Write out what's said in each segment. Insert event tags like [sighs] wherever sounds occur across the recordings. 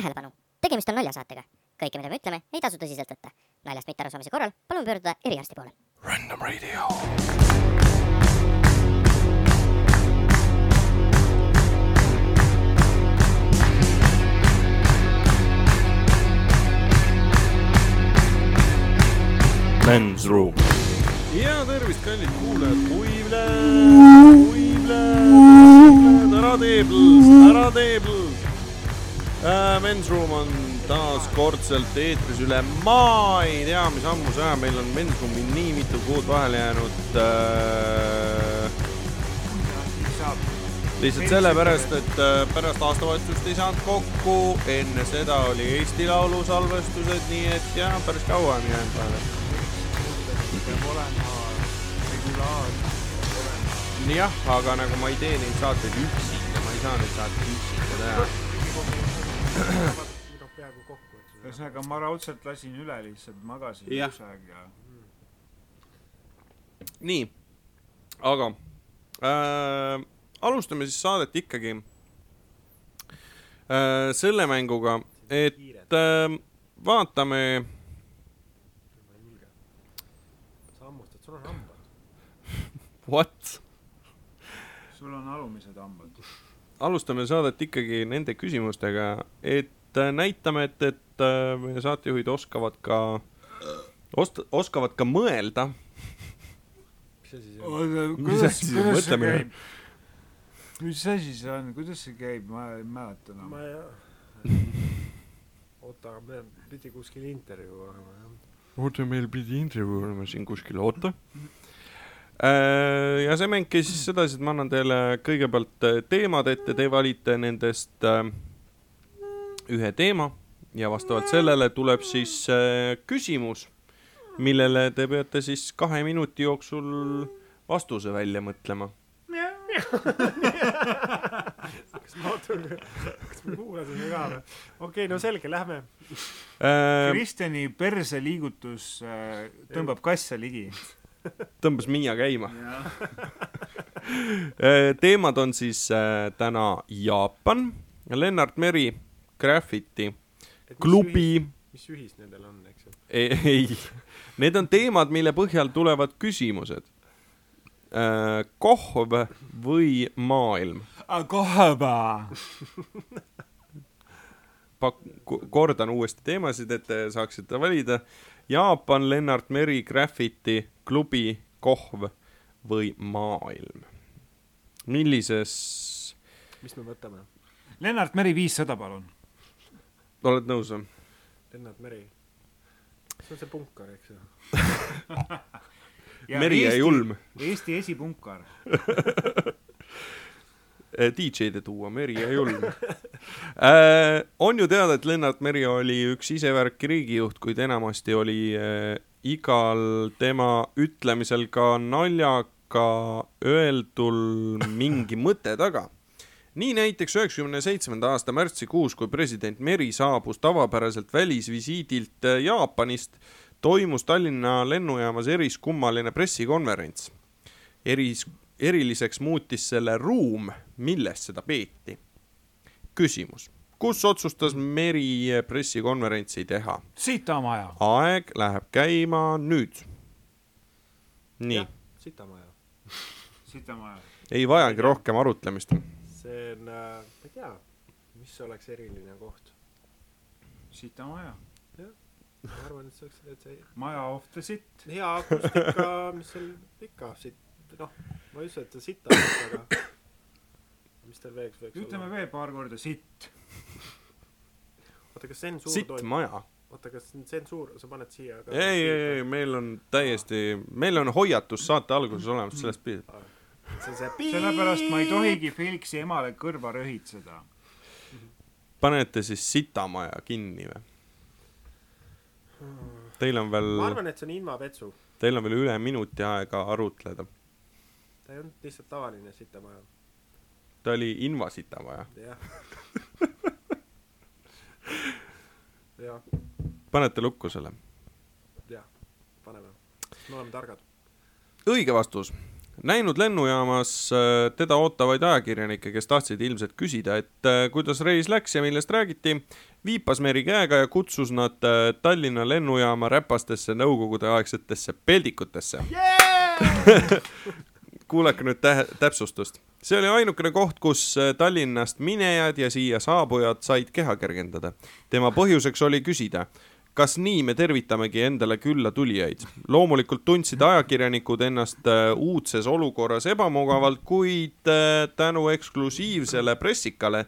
tähelepanu, tegemist on naljasaatega. kõike, mida me ütleme, ei tasu tõsiselt võtta. naljast mittearusaamise korral palun pöörduda eriarsti poole. Random Radio. Men's Room. ja tervist, kallid kuulajad, kuivle, kuivle, ära tee plõõs, ära tee plõõs äh,. Men's Room on taas kordselt eetris üle maa, ei tea, mis ammuse aja, meil on Men's Roomi nii mitu kuud vahele jäänud äh,. lihtsalt sellepärast, et äh, pärast aastavahetust ei saanud kokku, enne seda oli Eesti Laulu salvestused, nii et jah, päris kaua on jäänud vahele jah, aga nagu ma ei tee neid saateid üksinda, ma ei saa neid saateid üksinda teha. Peaaegu kokku, et ühesõnaga, ma raudselt lasin üle lihtsalt, magasin üks aeg ja nii, aga äh, alustame siis saadet ikkagi äh, selle mänguga, et äh, vaatame, sa hammustad, sul on hambad. [laughs] what, sul on alumised hambad. Alustame saadet ikkagi nende küsimustega, et äh, näitame, et, et äh, meie saatejuhid oskavad ka, ost-, oskavad ka mõelda mis asi see on? Mis kuidas, asi see kuidas see mõtlemine on? käib? mis asi see on, kuidas see käib, ma ei mäleta enam ma. ei, oota, aga meil pidi kuskil intervjuu olema, jah. oota, meil pidi intervjuu olema siin kuskil, oota. Ja see mäng käis siis sedasi, et ma annan teile kõigepealt äh, teemad ette, te valite nendest äh, ühe teema ja vastavalt sellele tuleb siis äh, küsimus, millele te peate siis kahe minuti jooksul vastuse välja mõtlema. [laughs] kas ma ootan, kas ma kuulasin ka või? okei, no selge, lähme. Äh, Kristjani perseliigutus äh, tõmbab kasse ligi. Tõmbas Miia käima. [laughs] teemad on siis äh, täna Jaapan, Lennart Meri, Graffiti, klubi, mis ühis nendel on, eks ju? ei, ei, need on teemad, mille põhjal tulevad küsimused. kohv või maailm? kohaba. Pak-, kordan uuesti teemasid, et te saaksite valida. Jaapan, Lennart Meri, Graffiti, klubi, kohv või maailm. millises, mis me võtame? Lennart Meri viissada, palun. oled nõus või? Lennart Meri. see on see punkar, eks ju? [laughs] Meri ja julm. Eesti esipunkar. [laughs] DJ-de tuua, Meri ja julm [laughs] äh,. on ju teada, et Lennart Meri oli üks isevärki riigijuht, kuid enamasti oli äh, igal tema ütlemisel ka naljaga öeldul mingi mõte taga. nii näiteks üheksakümne seitsmenda aasta märtsikuus, kui president Meri saabus tavapäraselt välisvisiidilt äh, Jaapanist, toimus Tallinna lennujaamas eriskummaline pressikonverents. eris, eriliseks muutis selle ruum, milles seda peeti. küsimus, kus otsustas Meri pressikonverentsi teha? sitamaja. aeg läheb käima nüüd. nii, sitamaja. sitamaja. ei vajagi rohkem arutlemist. see on äh,, ma ei tea, mis oleks eriline koht. sitamaja. ma arvan, et see oleks, see maja of the sit. hea akustika, mis seal ikka siit, noh, ma ei usu, et ta sita oleks, aga [coughs] mis tal veel võiks ütleme olla? veel paar korda sitt. oota, kas tsensuur sitt toimub? maja. oota, kas tsensuur, sa paned siia ka ei, ei, ei, meil on täiesti, meil on hoiatus saate alguses olemas, sellest piisab. see on see piip. [laughs] sellepärast ma ei tohigi Felixi emale kõrva röhitseda. panete siis sitamaja kinni või? Teil on ma veel, arvan, et see on invapetsu. teil on veel üle minuti aega arutleda. Ta ei olnud lihtsalt tavaline sitamaja. ta oli invasitamaja. jah. [laughs] jah, panete lukku selle? jah, paneme. me oleme targad. õige vastus. näinud lennujaamas äh, teda ootavaid ajakirjanikke, kes tahtsid ilmselt küsida, et äh, kuidas reis läks ja millest räägiti, viipas Meri käega ja kutsus nad äh, Tallinna lennujaama räpastesse nõukogudeaegsetesse peldikutesse [laughs] kuulake nüüd tä- täpsustust. see oli ainukene koht, kus äh, Tallinnast minejad ja siia saabujad said keha kergendada. tema põhjuseks oli küsida, kas nii me tervitamegi endale külla tulijaid. loomulikult tundsid ajakirjanikud ennast äh, uudses olukorras ebamugavalt, kuid äh, tänu eksklusiivsele pressikale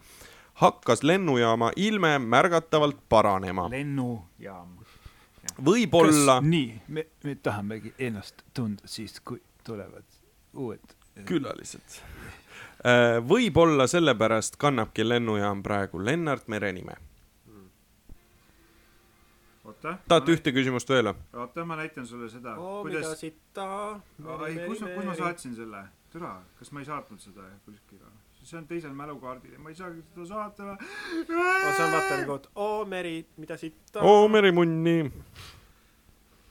hakkas lennujaama ilme märgatavalt paranema. lennujaam. võib-olla, nii, me, me tahamegi ennast tunda siis, kui tulevad uued. külalised. võib-olla sellepärast kannabki lennujaam praegu Lennart Mere nime. oota. tahate ühte küsimust veel või? oota, ma näitan sulle seda. mida kuidas, sitta. ei, kus, kus ma saatsin selle? türa, kas ma ei saatnud seda kuskile? see on teisel mälukaardil ja ma ei saagi seda saata. see on vaata nagu, et oo meri, mida sitta. oo, merimunni.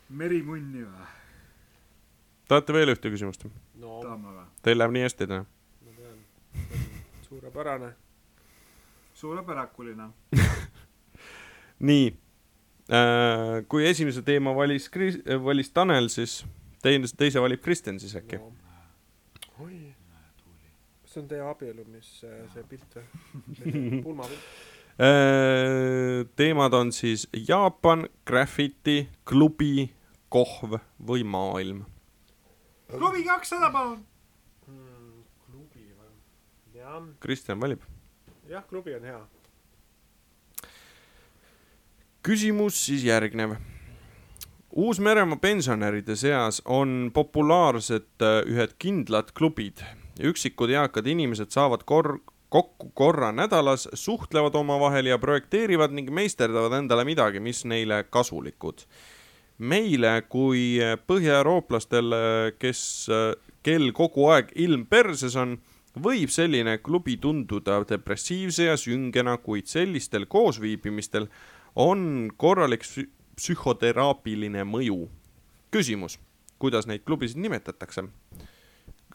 merimunni või? tahate veel ühte küsimust? No tahame või? Teil läheb nii hästi täna? ma tean, suurepärane. suurepärakuline. [laughs] nii. kui esimese teema valis Kris-, valis Tanel, siis teine, teise valib Kristjan siis äkki no.? oi, see on teie abielu, mis äh, see pilt või? [laughs] pulmapilt. teemad on siis Jaapan, graffiti, klubi, kohv või maailm. Klubi kakssada, palun. Hmm, klubi või? jah, Kristjan valib. jah, klubi on hea. küsimus siis järgnev. Uus-Meremaa pensionäride seas on populaarsed äh, ühed kindlad klubid. üksikud eakad inimesed saavad kor-, kokku korra nädalas, suhtlevad omavahel ja projekteerivad ning meisterdavad endale midagi, mis neile kasulikud. Meile kui põhjaeurooplastele, kes, kel kogu aeg ilm perses on, võib selline klubi tunduda depressiivse ja süngena, kuid sellistel koosviibimistel on korralik psü- psühhoteraapiline mõju. küsimus, kuidas neid klubisid nimetatakse?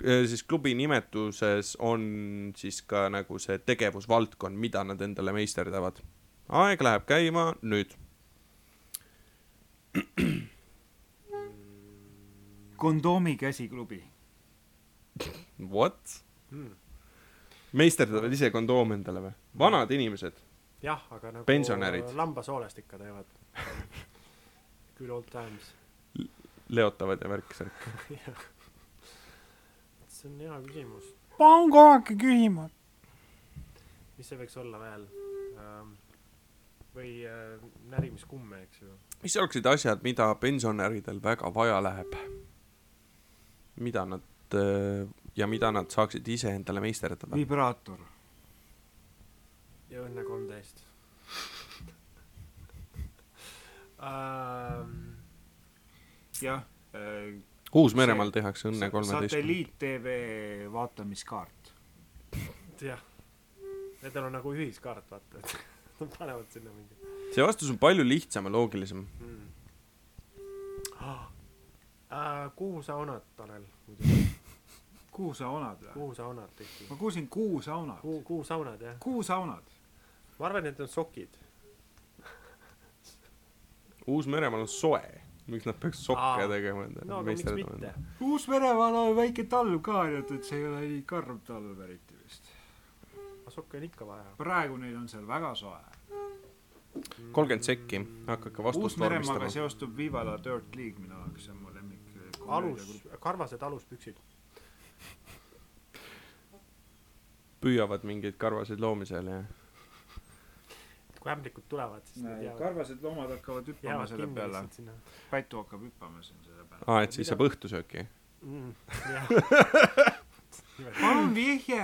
siis klubi nimetuses on siis ka nagu see tegevusvaldkond, mida nad endale meisterdavad. aeg läheb käima nüüd. [clears throat] kondoomi käsiklubi. What? meisterdavad ise kondoome endale või? vanad inimesed, jah, aga nagu Pensionärid. lambasoolest ikka teevad. [laughs] Good old times. leotavad ja värk-särk. [laughs] see on hea küsimus. pange hakake küsima. mis see võiks olla veel ähm,? Või äh, närimiskumme, eks ju. mis oleksid asjad, mida pensionäridel väga vaja läheb? mida nad äh, ja mida nad saaksid ise endale meisterdada? vibraator. ja õnne kolmteist [laughs] ähm,. jah äh,. Uus-Meremaal tehakse Õnne kolmeteist. satelliit-tv vaatamiskaart. [laughs] jah, nendel on nagu ühiskaart, vaata, [laughs] nad panevad sinna mingi see vastus on palju lihtsam ja loogilisem. mm.. Äh, kuhu sa onad, Tanel, muidu? [laughs] kuhu sa onad või? kuhu sa onad tihti? ma kuulsin kuusaunad. kuhu, kuhu sa onad, jah? kuusaunad. ma arvan, et need on sokid. [laughs] Uus-Meremaal on soe. miks nad peaks sokke Aa. tegema endale no aga miks mitte? Uus-Meremaal on väike talv ka, ainult et see ei ole nii karm talv eriti vist. sokke on ikka vaja. praegu neil on seal väga soe. kolmkümmend sekki, hakake vastust vormistama. seostub Viva la Dirt League minu jaoks, see on mu lemmik. alus, karvased aluspüksid. püüavad mingeid karvaseid loomi seal ja kui ämblikud tulevad, siis nad jäävad, karvased loomad hakkavad hüppama selle peale. pätu hakkab hüppama siin selle peale. aa, et siis saab õhtusööki. mm. [laughs] jah. palun vihje.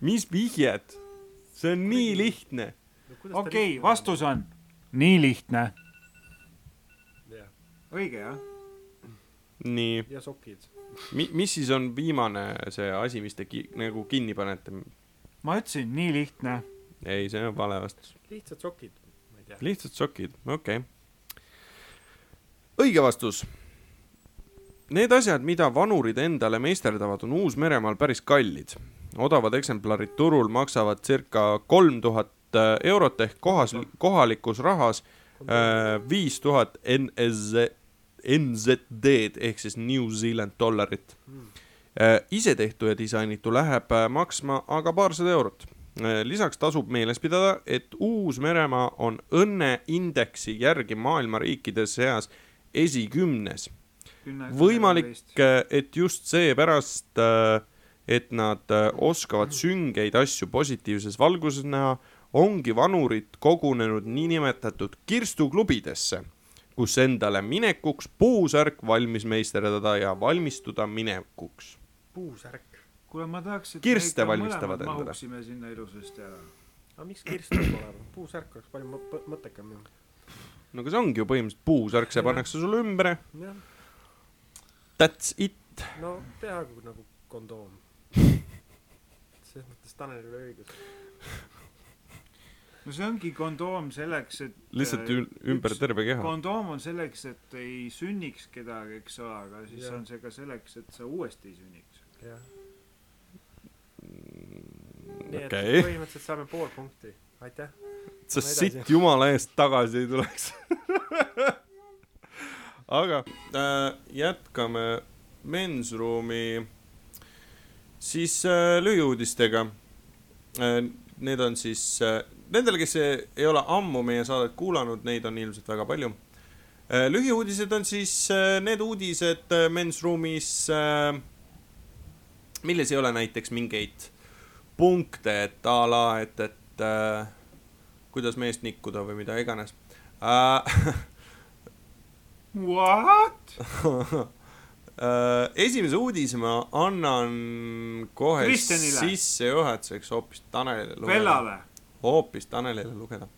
Mis vihjed? see on nii lihtne. okei, vastus on nii lihtne. õige jah? nii, ja sokid. mi-, mis siis on viimane see asi, mis te ki-, nagu kinni panete? ma ütlesin nii lihtne. ei, see on vale vastus. lihtsad sokid, ma ei tea. lihtsalt sokid, okei okay.. õige vastus. Need asjad, mida vanurid endale meisterdavad, on Uus-Meremaal päris kallid. Odavad eksemplarid turul maksavad circa kolm tuhat eurot ehk kohas, kohalikus rahas äh, viis tuhat NSZ, NZD-d ehk siis New Zealand dollarit äh,. isetehtu ja disainitu läheb äh, maksma aga paarsada eurot äh,. lisaks tasub meeles pidada, et Uus-Meremaa on õnneindeksi järgi maailma riikide seas esikümnes. võimalik, et just seepärast, et nad äh, oskavad süngeid asju positiivses valguses näha, ongi vanurid kogunenud niinimetatud kirstuklubidesse, kus endale minekuks puusärk valmis meisterdada ja valmistuda minekuks. puusärk. kuule, ma tahaks, et Kirste valmistavad endale. mahuksime sinna ilusasti ära. aga miks kirst peab olema? puusärk oleks palju mõ- mõttekam ju. no aga see ongi ju põhimõtteliselt puusärk, see pannakse sulle ümber, that's it. no peaaegu nagu kondoom. Selles mõttes Tanelil oli õigus. no see ongi kondoom selleks, et lihtsalt äh, ü- ümber terve keha. kondoom on selleks, et ei sünniks kedagi, eks ole, aga siis Jah. on see ka selleks, et sa uuesti ei sünniks. jah. nii et okei, põhimõtteliselt saame pool punkti. aitäh. sa Lähme sitt jumala eest tagasi ei tuleks. [laughs] aga äh, jätkame mensruumi siis äh, lühiuudistega äh,. Need on siis äh,, nendele, kes ei ole ammu meie saadet kuulanud, neid on ilmselt väga palju äh,. lühiuudised on siis äh, need uudised äh, mensruumis äh,, milles ei ole näiteks mingeid punkte, et a la, et, et äh, kuidas meest nikkuda või mida iganes äh. [laughs] What? [laughs] Äh, esimese uudise ma annan kohe sissejuhatuseks hoopis Tanelile lugeda. Bellale. hoopis Tanelile lugeda.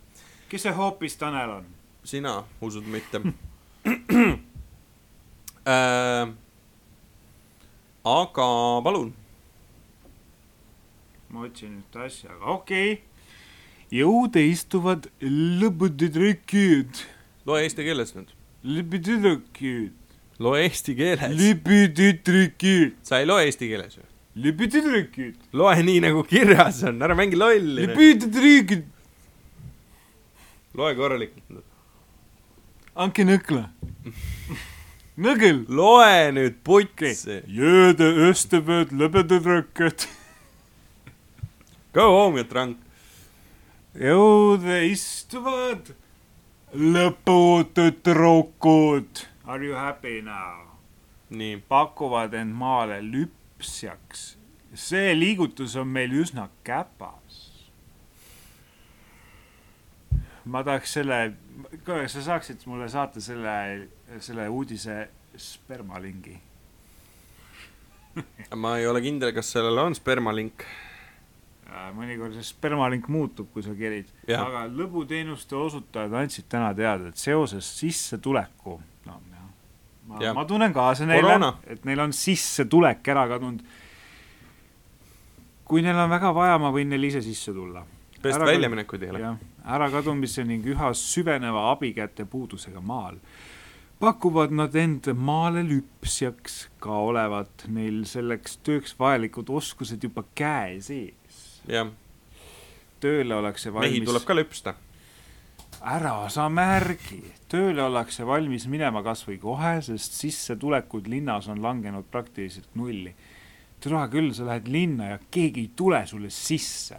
kes see hoopis Tanel on? sina usud mitte [clears throat] äh,. aga palun, ma otsin ühte asja, aga okei okay.. jõude istuvad lõbutüdrukid, loe eesti keeles nüüd, lõbutüdrukid, loe eesti keeles. lõbutüdrukid, sa ei loe eesti keeles ju, lõbutüdrukid, loe nii nagu kirjas on, ära mängi lolli. lõbutüdrukid, loe korralikult andke nõkla. nõgel. loe nüüd putsi. jõude istuvad lõbutüdrukud, Go home you drunk. jõude istuvad lõputüdrukud. Are you happy now? nii, pakuvad end maale lüpsjaks. see liigutus on meil üsna käpas. ma tahaks selle, kas sa saaksid mulle saata selle, selle uudise spermalingi? ma ei ole kindel, kas sellel on spermalink. Äh, mõnikord see spermalink muutub, kui sa kerid. Aga lõbuteenuste osutajad andsid täna teada, et seoses sissetuleku, no jah, ma, ma tunnen kaasa neile et neil on sissetulek ära kadunud. kui neil on väga vaja, ma võin neile ise sisse tulla. Ära- väljaminekuid ei ole. ärakadumise ning üha süveneva abikäte puudusega maal pakuvad nad end maale lüpsjaks ka olevat neil selleks tööks vajalikud oskused juba käe sees. jah, tööle ollakse mehi valmis tuleb ka lüpsta. ära sa märgi, tööle ollakse valmis minema kas või kohe, sest sissetulekud linnas on langenud praktiliselt nulli. tule küll, sa lähed linna ja keegi ei tule sulle sisse.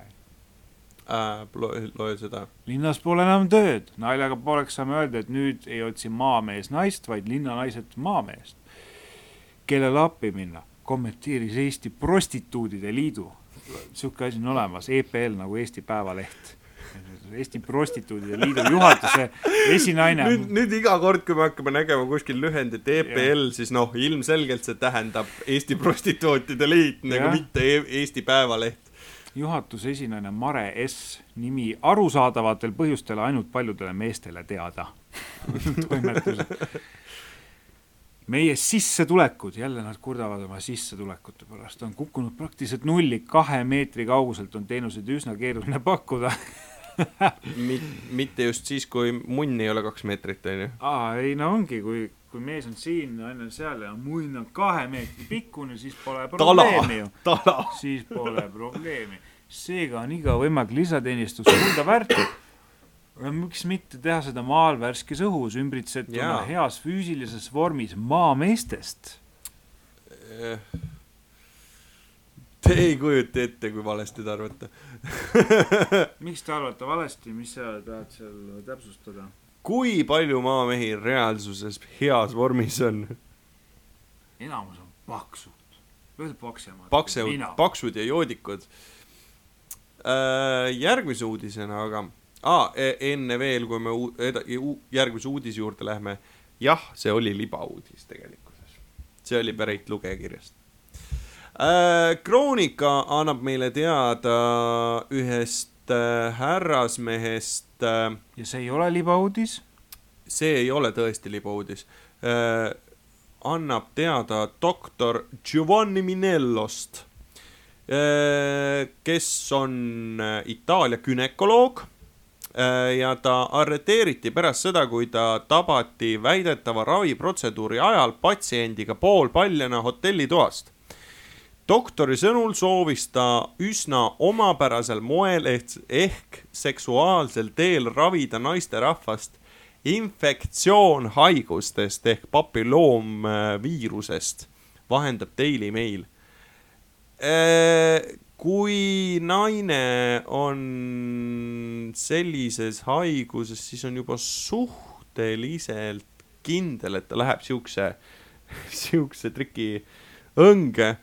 äh,. loe, loe seda. linnas pole enam tööd, naljaga pooleks saame öelda, et nüüd ei otsi maamees naist, vaid linnanaised maameest. kellele appi minna, kommenteeris Eesti Prostituudide Liidu. Sihuke asi on olemas, EPL nagu Eesti Päevaleht. Eesti Prostituudide Liidu juhatuse esinaine nüüd, nüüd iga kord, kui me hakkame nägema kuskil lühendit EPL, siis noh, ilmselgelt see tähendab Eesti Prostituutide Liit nagu mitte e Eesti Päevaleht. juhatuse esinaine Mare S, nimi arusaadavatel põhjustel ainult paljudele meestele teada. [laughs] toimetus. Meie sissetulekud, jälle nad kurdavad oma sissetulekute pärast, on kukkunud praktiliselt nulli, kahe meetri kauguselt on teenuseid üsna keeruline pakkuda. [laughs] mitte just siis, kui munn ei ole kaks meetrit, onju. aa, ei no ongi, kui kui mees on siin, naine on seal ja munn on kahe meetri pikkune, siis pole probleemi ju., siis pole probleemi. seega on iga võimalik lisateenistus kulda väärt. Miks mitte teha seda maal värskes õhus, ümbritsetuna heas füüsilises vormis maameestest. Te ei kujuta ette, kui valesti te arvate. [laughs] miks te arvate valesti, mis sa tahad seal täpsustada? kui palju maamehi reaalsuses heas vormis on? enamus on paksud, veel paksemad. paksud, paksud ja joodikud. järgmise uudisena aga ah,, enne veel, kui me järgmise uudise juurde lähme. jah, see oli libauudis tegelikkuses. see oli pärit lugejakirjast. Kroonika annab meile teada ühest äh, härrasmehest äh, ja see ei ole libauudis, see ei ole tõesti libauudis äh,, annab teada doktor Giovanni Minellost äh,, kes on äh, Itaalia gümnakoloog äh, ja ta arreteeriti pärast seda, kui ta tabati väidetava raviprotseduuri ajal patsiendiga poolpaljana hotellitoast doktori sõnul soovis ta üsna omapärasel moel ehk, ehk seksuaalsel teel ravida naisterahvast infektsioonhaigustest ehk papilloomviirusest, vahendab Daily Mail. Kui naine on sellises haiguses, siis on juba suhteliselt kindel, et ta läheb siukse, siukse triki õnge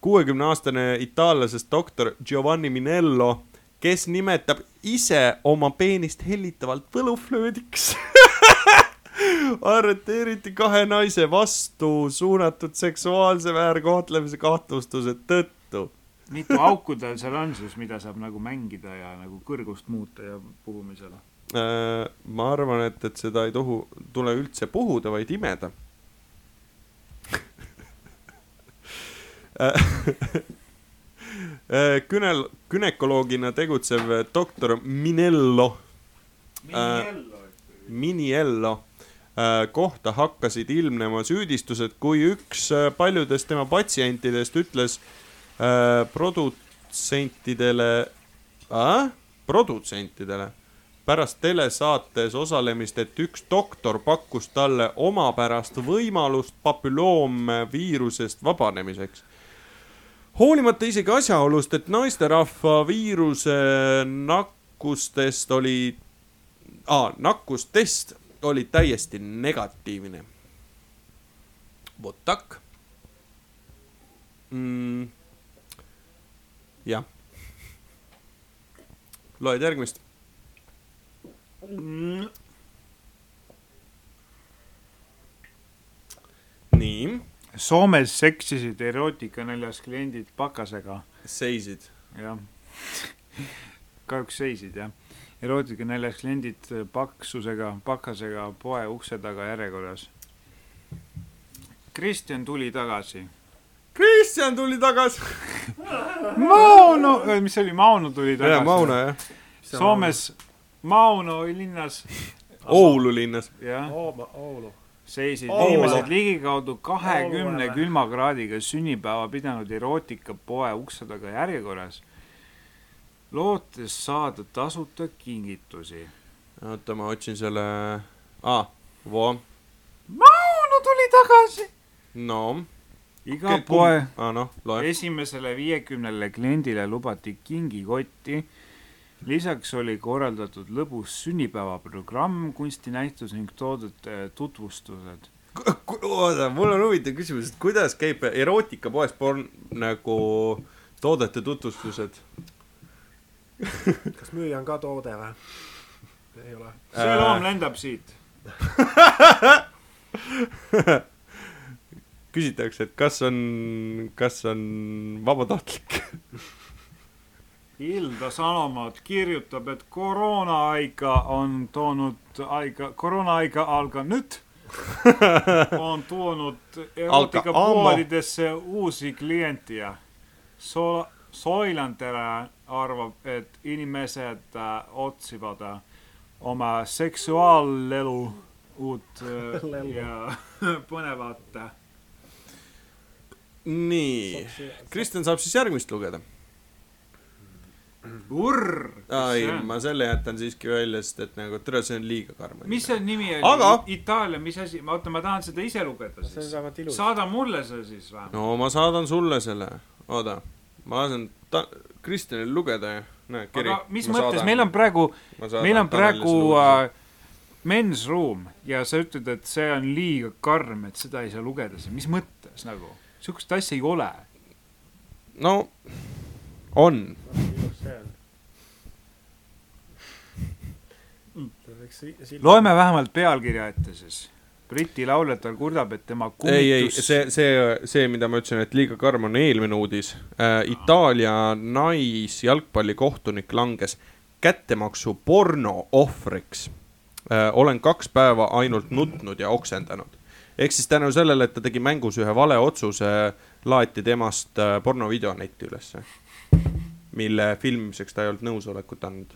kuuekümne aastane itaallasest doktor Giovanni Minello, kes nimetab ise oma peenist hellitavalt võluflöödiks [laughs] arreteeriti kahe naise vastu suunatud seksuaalse väärkohtlemise kahtlustuse tõttu. Mitu auku tal seal on siis, mida saab nagu mängida ja nagu kõrgust muuta ja puhumisel? Äh, ma arvan, et, et seda ei tohu, tule üldse puhuda, vaid imeda. Künel-, gümnakoloogina tegutsev doktor Minello, Miniello äh, kohta hakkasid ilmnema süüdistused, kui üks äh, paljudest tema patsientidest ütles äh, produtsentidele äh?, produtsentidele pärast telesaates osalemist, et üks doktor pakkus talle omapärast võimalust papülloomviirusest vabanemiseks. hoolimata isegi asjaolust, et naisterahva viiruse nakkustest oli ah,, nakkustest oli täiesti negatiivne. vot tak mm.. jah. loed järgmist? nii, Soomes seksisid erootikanäljas kliendid pakasega, seisid. jah. kahjuks seisid jah. erootikanäljas kliendid paksusega, pakasega poe ukse taga järjekorras. Kristjan tuli tagasi. Kristjan tuli tagasi. Mauno, mis see oli, Mauno tuli tagasi. ja Mauno jah, Soomes Mauno linnas, Oulu linnas. jah, Oulu. seisid Oulu. inimesed ligikaudu kahekümne külmakraadiga sünnipäeva pidanud erootikapoe ukse taga järjekorras, lootes saada tasuta kingitusi. oota, ma otsin selle ah,, Mauno tuli tagasi. no. Iga poe ah,, noh, loe. esimesele viiekümnele kliendile lubati kingikotti. lisaks oli korraldatud lõbus sünnipäevaprogramm, kunstinäitus ning toodete tutvustused. oota, mul on huvitav küsimus, et kuidas käib erootikapoes porn nagu toodete tutvustused? kas müüja on ka toode või? ei ole. see loom lendab siit. [laughs] küsitakse, et kas on, kas on vabatahtlik? Ilda Sanomat kirjutab, et koroonaaega on toonud aega, koroonaaega alanud, [laughs] on toonud erootikapoodidesse uusi kliente ja so-, Soilandere arvab, et inimesed äh, otsivad äh, oma seksuaalelu uut äh, [laughs] ja [laughs] põnevat nii, Kristjan saab siis järgmist lugeda. urr. ei, ma selle jätan siiski välja, sest et nagu tere, see on liiga karm. mis see nimi oli Aga-? Itaalia, mis asi, oota, ma tahan seda ise lugeda siis. saada mulle see siis vähemalt. no ma saadan sulle selle, oota, ma lasen ta-, Kristjanil lugeda ja näed, kiri. aga mis mõttes, meil on praegu, meil on praegu äh, men's room ja sa ütled, et see on liiga karm, et seda ei saa lugeda, mis mõttes nagu? Sihukest asja ei ole. no on, loeme vähemalt pealkirja ette siis. Briti lauljatar kurdab, et tema ei, ei, kummitus see, see, see, mida ma ütlesin, et liiga karm on eelmine uudis äh,. Itaalia naisjalgpallikohtunik langes kättemaksu porno ohvriks äh,. olen kaks päeva ainult nutnud ja oksendanud. Ehk siis tänu sellele, et ta tegi mängus ühe vale otsuse, laeti temast äh, pornovideo netti ülesse. mille filmimiseks ta ei olnud nõusolekut andnud.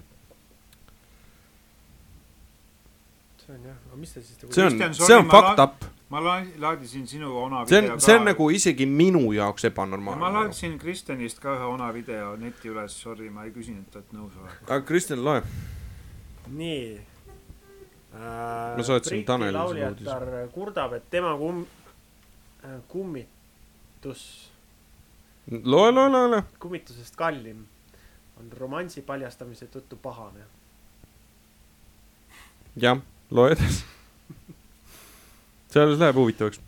see on jah, aga mis ta siis see on see on fucked up. ma la- laadisin sinu ona see video on, see on nagu isegi minu jaoks ja ma ebanormaalne. laadisin Kristjanist ka ühe ona video neti üles, sorry, ma ei küsinud talt nõusolekut. aga Kristjan, loe. nii. Ma saatsin Tanelile selle lauljatar kurdab, et tema kum-, kummitus, loe, loe, loe, loe. kummitusest kallim on romansi paljastamise tõttu pahane. jah, loe edasi. see alles läheb huvitavaks.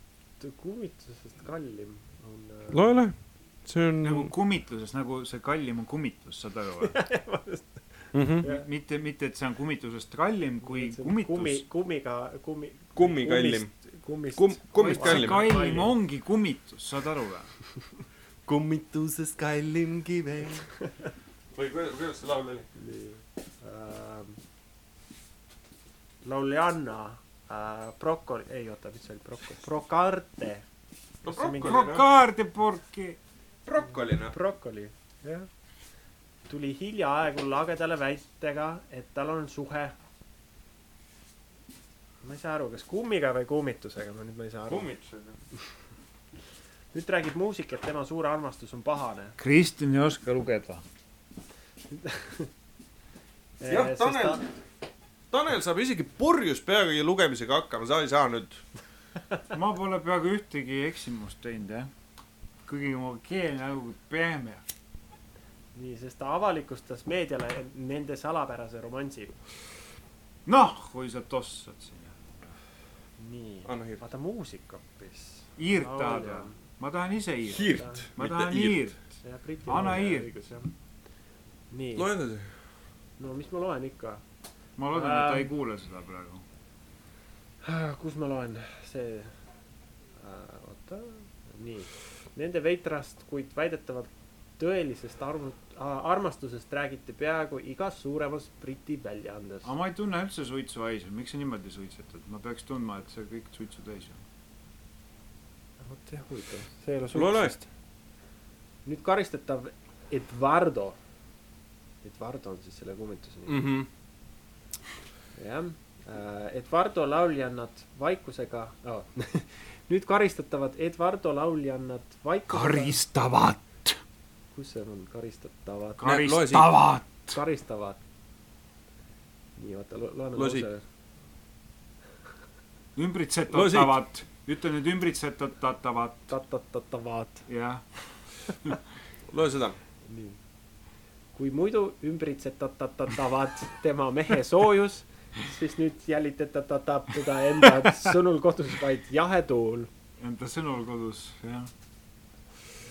kummitusest kallim on äh, loe, loe. see on nagu kummitusest, nagu see kallim on kummitus, saad aru või? [laughs] mm -hmm. Mitte, mitte, et see on kummitusest kallim kui on kummi kummitus., kummiga, kummi. Kummi kallim.. kummist Kum-, kummist kallim. kallim ongi kummitus, saad aru või? [laughs] kummitusest kallim kive. [laughs] või kuidas, kuidas see laul oli? nii ähm,. lauljanna äh, Brokoli, ei oota, mis see oli, Broko-, Brocarte. Brokaardi porki. brokoli noh. Brokoli, jah. Tuli hiljaaegu lagedale väitega, et tal on suhe. ma ei saa aru, kas kummiga või kummitusega, ma nüüd ma ei saa aru. kummitused. [laughs] nüüd räägib muusik, et tema suur armastus on pahane. Kristjan ei oska lugeda. [laughs] jah, Tanel, Tanel saab isegi purjus peaga lugemisega hakkama, sa ei saa nüüd. ma pole peaaegu ühtegi eksimust teinud, jah. kuigi mu keel nagu pehme. nii, sest ta avalikustas meediale nende salapärase romansi. noh, kui sa tossad sinna. nii vaata muusik hoopis. hiirt tahad või? ma tahan ise ma tahan mitte Briti Anna jah. nii, loe edasi. no mis ma loen ikka, ma loodan, et ta Ähm. ei kuule seda praegu. kus ma loen, see äh,, oota, nii, nende veitrast, kuid väidetavalt tõelisest arvu-, armastusest räägiti peaaegu igas suuremas Briti väljaandes. aga ma ei tunne üldse suitsuhaisu, miks sa niimoodi suitsetad? ma peaks tundma, et see kõik suitsu täis on. vot jah, huvitav, see ei ole suitsust.. nüüd karistatav Eduardo, Eduardo on siis selle kummituse nimi Mhm. jah, Eduardo lauljannad vaikusega oh. [laughs] nüüd karistatavad Eduardo lauljannad vaikusega. karistavad, kus see on, karistatavad, karistavad. karistavad. nii, oota, loe nüüd Loe siit. lause. ümbritsetatavat, ütle nüüd ümbritsetatavat, tatatatavad, jah. [laughs] loe seda. nii. kui muidu ümbritsetatavad tema mehe soojus, siis nüüd jälitatatab teda enda sõnul kodus vaid jahe tuul. Enda sõnul kodus, jah.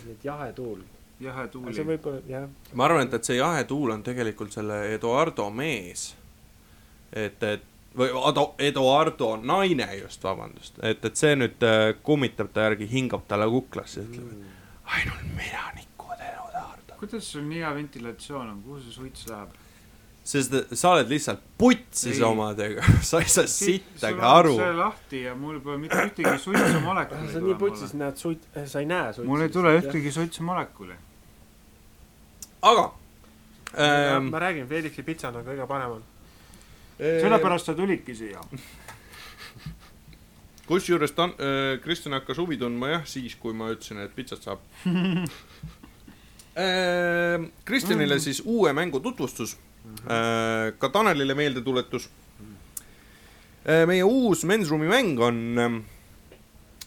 nii et jahe tuul. Jahe see tuuli. võib olla, jah. ma arvan, et, et see jahetuul on tegelikult selle Eduardo mees. et, et või Ado- Eduardo naine just, vabandust, et, et see nüüd äh, kummitab ta järgi, hingab talle kuklasse ütleb, et ainult mina nikud Eduardo. kuidas sul nii hea ventilatsioon on, kuhu see suits läheb? sest sa oled lihtsalt putsis Ei. omadega, [laughs] sa ei saa sittagi aru. see lahti ja mul pole mitte ühtegi suitsumolekuli. sa nii putsis. näed suit-, sa ei näe suitsu. mul ei tule. ühtegi suitsumolekuli. Aga Ähm, ma räägin, Felixi pitsad on kõige paremad. sellepärast sa tulidki siia. [laughs] kusjuures ta äh,, Kristjan hakkas huvi tundma jah, siis kui ma ütlesin, et pitsat saab äh. [laughs] Kristjanile siis uue mängu tutvustus äh,, ka Tanelile meeldetuletus äh,. meie uus Men's Roomi mäng on äh,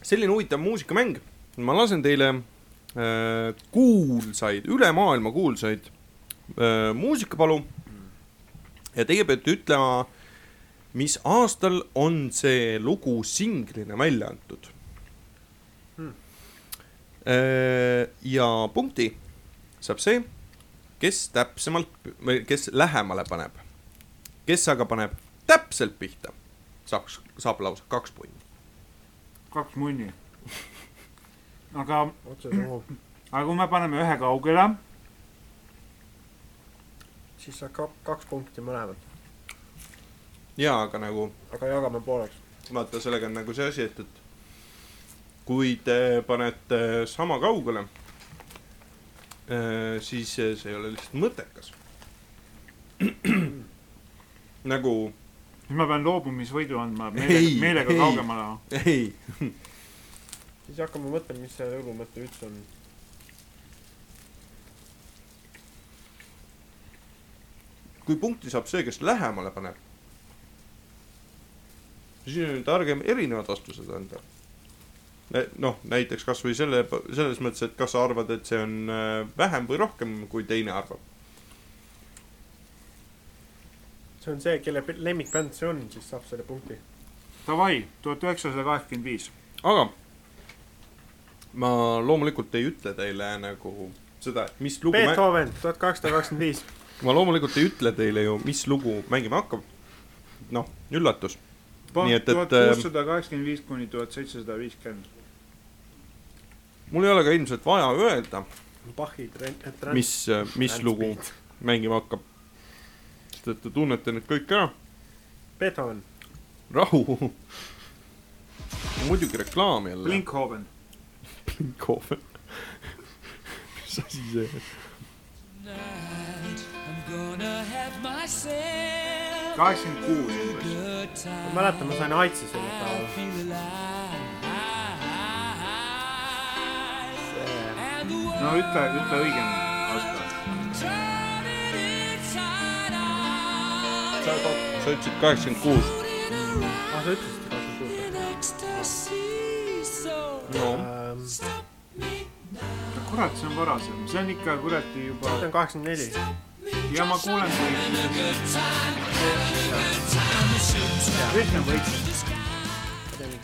selline huvitav muusikamäng, ma lasen teile kuulsaid, üle maailma kuulsaid äh, muusikapalu ja teie peate ütlema, mis aastal on see lugu singlina välja antud Hmm. Äh, ja punkti saab see, kes täpsemalt või kes lähemale paneb. kes aga paneb täpselt pihta, saaks, saab lausa kaks punni. kaks munni. aga, aga kui me paneme ühe kaugele, siis saab ka kaks punkti mõlemad, jaa, aga nagu aga jagame pooleks. vaata, sellega on nagu see asi, et, et kui te panete sama kaugele, siis see ei ole lihtsalt mõttekas. [clears throat] nagu siis ma pean loobumisvõidu andma meelega, meelega kaugemale. ei, siis hakkame mõtlema, mis see õlu mõte üldse on. kui punkti saab see, kes lähemale paneb, siis on targem erinevad vastused anda. noh, näiteks kasvõi selle, selles mõttes, et kas sa arvad, et see on äh, vähem või rohkem, kui teine arvab. see on see, kelle lemmikbänd see on, siis saab selle punkti. Davai, tuhat üheksasada kaheksakümmend viis. aga ma loomulikult ei ütle teile nagu seda, et mis lugu Beethoven, tuhat kaheksasada kakskümmend viis. ma loomulikult ei ütle teile ju, mis lugu mängima hakkab. noh, üllatus. Tuhat kuussada kaheksakümmend viis kuni tuhat seitsesada viiskümmend. mul ei ole ka ilmselt vaja öelda, Bachi tren-, mis, mis lugu mängima hakkab. sest et te tunnete need kõik ära. Beethoven, rahu. muidugi reklaam jälle. Blinkhoven. Blinkhoven. mis asi see on? kaheksakümmend kuus umbes. ma mäletan, ma sain aitsi selle päeva. no ütle, ütle õigem aasta. sa ütlesid kaheksakümmend kuus. ah, sa ütlesid kakskümmend no kuus. kurat, see on varasem, see on ikka kuradi juba see on kaheksakümmend neli. ja ma kuulen, kui Kristjan võitis.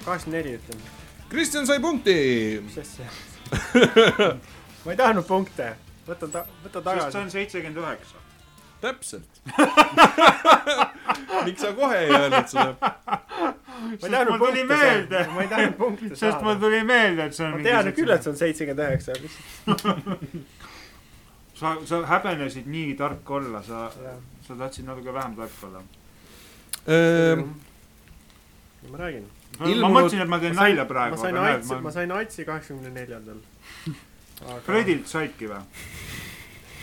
kaheksakümmend neli ütlen, Kristjan sai punkti. mis asja. [laughs] ma ei tahtnud punkte, võta ta, võta sest see tagasi. on seitsekümmend üheksa. Täpselt. [laughs] miks sa kohe ei öelnud seda? ma ei tahtnud punkte [laughs] saada, ma ei tahtnud punkte sest mul saada. tuli meelde, et see on ma tean küll, et see on seitsekümmend üheksa, [laughs] sa, sa häbenesid nii tark olla, sa, sa tahtsid natuke vähem tark olla. Ehm, ma räägin. ma Ilmunud- mõtlesin, et ma teen nalja praegu, ma sain aitsi, ma sain aitsi kaheksakümne neljandal. ma Fredilt saidki või?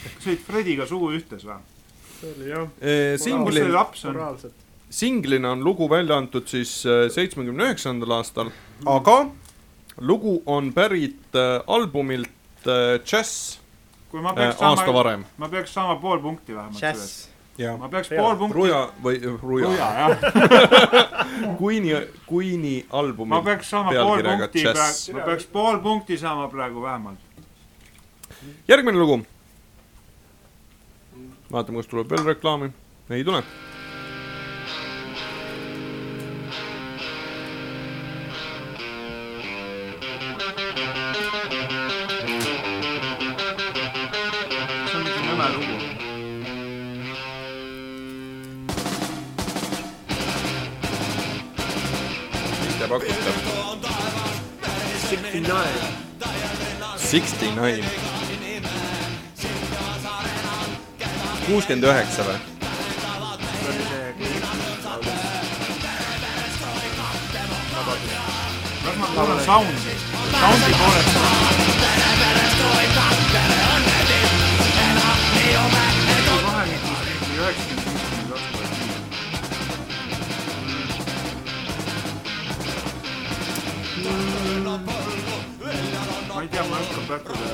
kas olid Frediga suu ühtes või? See oli jah, kus singli singlina on lugu välja antud siis seitsmekümne üheksandal aastal, aga lugu on pärit äh, albumilt äh, Jazz kui ma äh, peaks aasta saama, varem. ma peaks saama pool punkti vähemalt sellest. Jazz, ja ma peaks Peale. pool punkti. Ruja või äh, Ruja, Ruja. [laughs] Queen'i, Queen'i albumi ma peaks saama pool punkti ma peaks pool punkti saama praegu vähemalt. järgmine lugu. vaatame, kas tuleb veel reklaami. ei tule. see on mingi nõme lugu. mis te pakute? Sixty Nine, Sixty nine. Kuuskümmend üheksa või? las ma kuulan sound'i, sound'i poolest. vahemikus mingi üheksakümmend viis kuni kakskümmend viis. ma ei tea, ma ei oska pakkuda.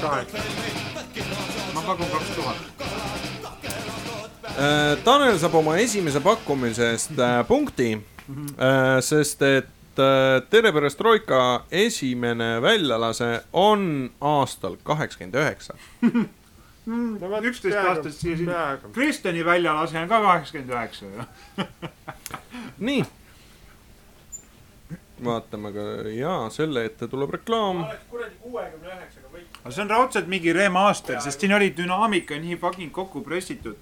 kaheksa. ma pakun kaks tuhat. Äh, Tanel saab oma esimese pakkumise eest äh, punkti, sest et Tere Perestroika esimene väljalase on aastal kaheksakümmend üheksa. üksteist aastat siia peaaegu. Kristjani väljalase on ka kaheksakümmend üheksa ju. [laughs] nii. vaatame ka ja selle ette tuleb reklaam. kuradi kuuekümne üheksaga võit. Aga see on raudselt mingi remaster, sest siin oli dünaamika nii fucking kokku pressitud.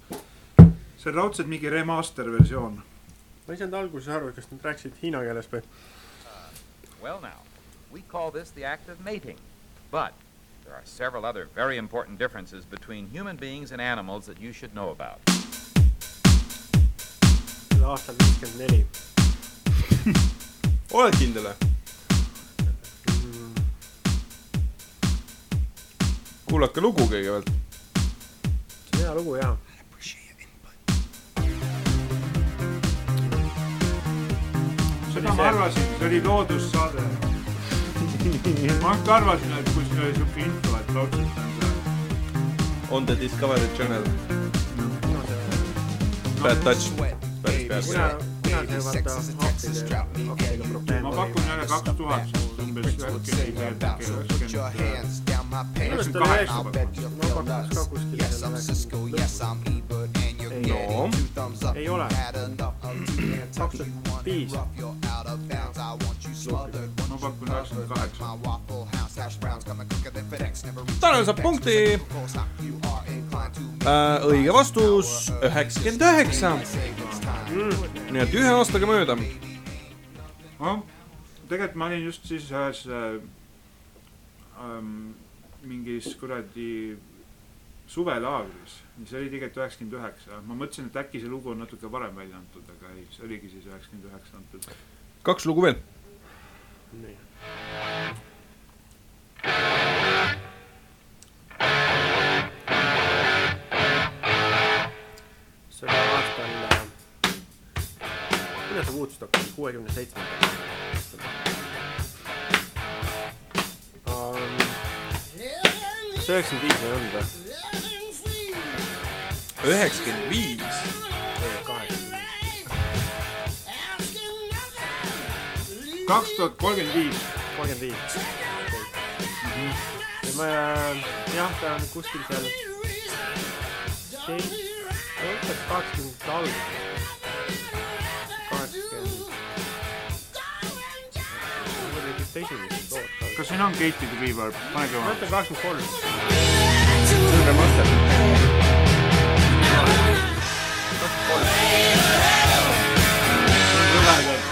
see on raudselt mingi remaster versioon. ma ei saanud alguses aru, kas nad rääkisid hiina keeles või? Well, now, we call this the act of mating. But there are several other very important differences between human beings and animals that you should know about. aastal viiskümmend neli. oled kindel või? Kuulake lugu kõigepealt. see on hea lugu jaa. seda ma arvasin, see oli loodussaade. [laughs] ma ikka arvasin, et kuskil oli siuke info, et raudselt on see. On the Discovery Channel. Bad touch. päris pead. mina, mina see vaata happide, happidega probleem ma pakun jälle kaks tuhat, umbes äkki üheksakümmend. no, ei ole. kaks tuhat viis. ma pakun üheksakümmend kaheksa. Tanel saab punkti. õige vastus. üheksakümmend üheksa. nii et ühe aastaga mööda. noh, tegelikult ma olin just siis ühes äh, ähm, mingis kuradi suvelaagris, see oli tegelikult üheksakümmend üheksa, ma mõtlesin, et äkki see lugu on natuke varem välja antud, aga ei, see oligi siis üheksakümmend üheksa antud. kaks lugu veel. see oli aastal äh,, millal see Woodstock oli, kuuekümne seitsmendal. See üheksakümmend viis ei olnud või? üheksakümmend viis. kaks tuhat kolmkümmend viis, kolmkümmend viis. ja ma äh, jah, ta on kuskil seal. ma ütleks kaheksakümnendate alguses. kaheksakümmend. Vist esimesed lood ka. Kas siin on gated reverb, pane ma kõva. ütlen kaheksakümmend kolm.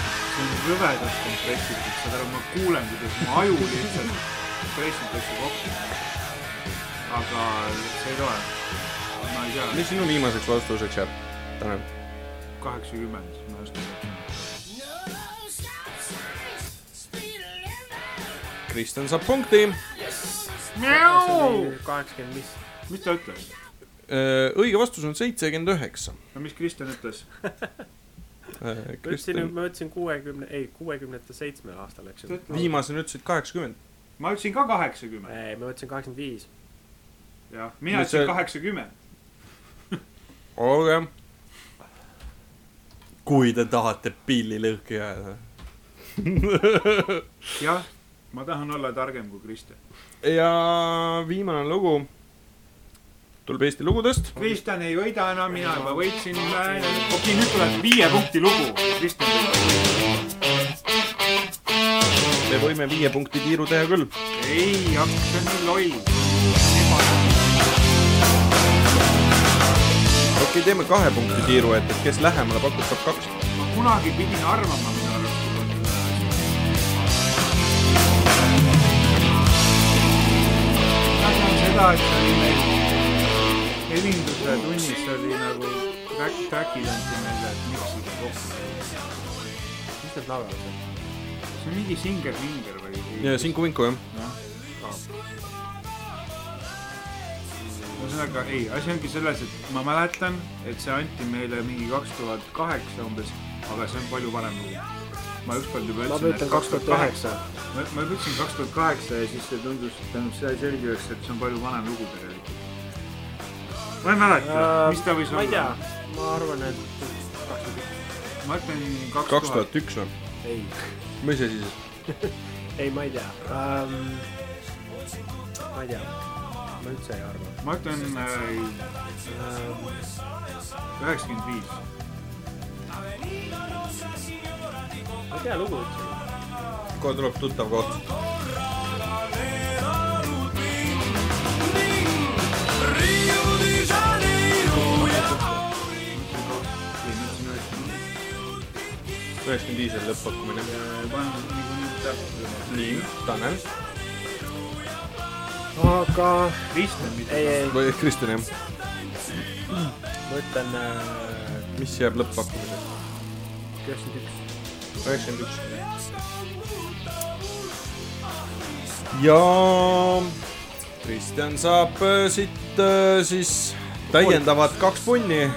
see on rõvedalt kompressitud, saad aru, ma kuulen, kuidas mu aju lihtsalt pressitakse kokku. aga see ei loe. ma ei tea, mis sinu viimaseks vastuseks jääb, Tanel? kaheksakümmend, ma ei oska Kristjan saab punkti. kaheksakümmend viis. mis ta ütles? Äh, õige vastus on seitsekümmend üheksa. no mis Kristjan ütles? [laughs] ma ütlesin, Kristjan, ma ütlesin kuuekümne, ei kuuekümnete seitsmel aastal, eks ju. viimasena ütlesid kaheksakümmend. ma ütlesin ka kaheksakümmend, ei, ma ütlesin kaheksakümmend viis. jah, mina ütlesin kaheksakümmend. [laughs] olge. kui te tahate pillilõhki jääda. [laughs] jah, ma tahan olla targem kui Kristjan. ja viimane lugu tuleb Eesti lugudest. Kristjan ei võida enam, mina juba võitsin. okei, nüüd tuleb viie punkti lugu. Me võime viie punkti tiiru teha küll. ei, hakka, see on loll. okei teeme kahe punkti tiiru, et, et kes lähemale pakub, saab kaks. ma kunagi pidin arvama, see oli meil helinduse tunnis oli nagu track, track'id anti meile, et miksida kokku. mis need laulavad seal? see on mingi singer-vinger või? ja Sinku Vinku jah. jah, ühesõnaga ei, asi ongi selles, et ma mäletan, et see anti meile mingi kaks tuhat kaheksa umbes, aga see on palju vanem lugu. Ma ükskord juba ma ütlesin, ütlen kaks tuhat üheksa. ma, ma ütlesin kaks tuhat kaheksa ja siis see tundus, tähendab, see sai selgeks, et see on palju vanem lugu tegelikult. ma ei mäleta, mis ta võis ma ei tea olla., ma arvan, et kaks tuhat üks. ma ütlen kaks kaks tuhat. tuhat üks või? ei, mis asi siis? [laughs] ei, ma ei tea um,. ma ei tea, ma üldse ei arva ma ütlen äh, um,. üheksakümmend viis. Ma ei tea lugu üldse. kohe tuleb tuttav koht. üheksakümmend viis oli lõpp-pakkumine. nii, Tanel aga Kristjan, mida ei, ei, või Kristjan jah, ma ütlen äh, mis jääb lõpp-pakkumiseks? üheksakümmend üks. Üheksakümmend üks. ja Kristjan saab äh, siit äh, siis täiendavad kaks punni.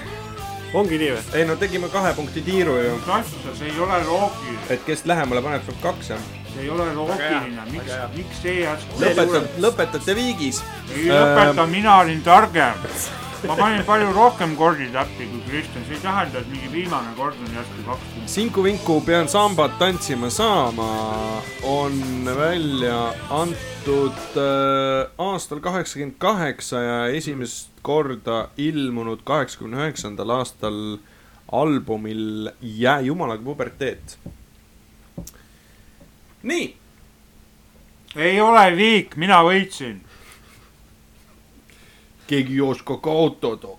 ongi nii või? ei no tegime kahe punkti tiiru ju, Tassus, see ei ole loogiline, et kes lähemale paneb, saab kaks jah. see ei ole loogiline, miks miks see järsku lõpetate, lõpetate viigis. ei lõpeta, mina olin targem. Ma panin palju rohkem kordi täppi kui Kristjan, see ei tähenda, et mingi viimane kord on järsku kaks. Sinku-Vinku pean sambat tantsima saama on välja antud äh, aastal kaheksakümmend kaheksa ja esimest korda ilmunud kaheksakümne üheksandal aastal albumil Jää jumalaga puberteet. nii, ei ole viik, mina võitsin. Keegi ei oska kaotada.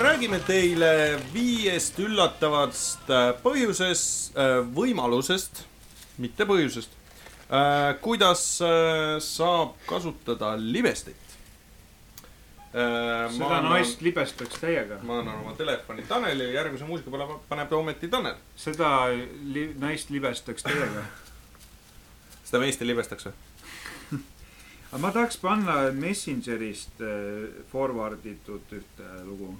räägime teile viiest üllatavast äh, põhjusest, võimalusest, mitte põhjusest, kuidas äh, saab kasutada libestit. seda naist libestaks täiega. ma annan oma telefoni Tanelile, järgmise muusika peale paneb ta ometi Tanel. seda li naist libestaks täiega. [laughs] seda meest ei libestaks või? Aga ma tahaks panna Messengerist äh, forward itud ühte lugu.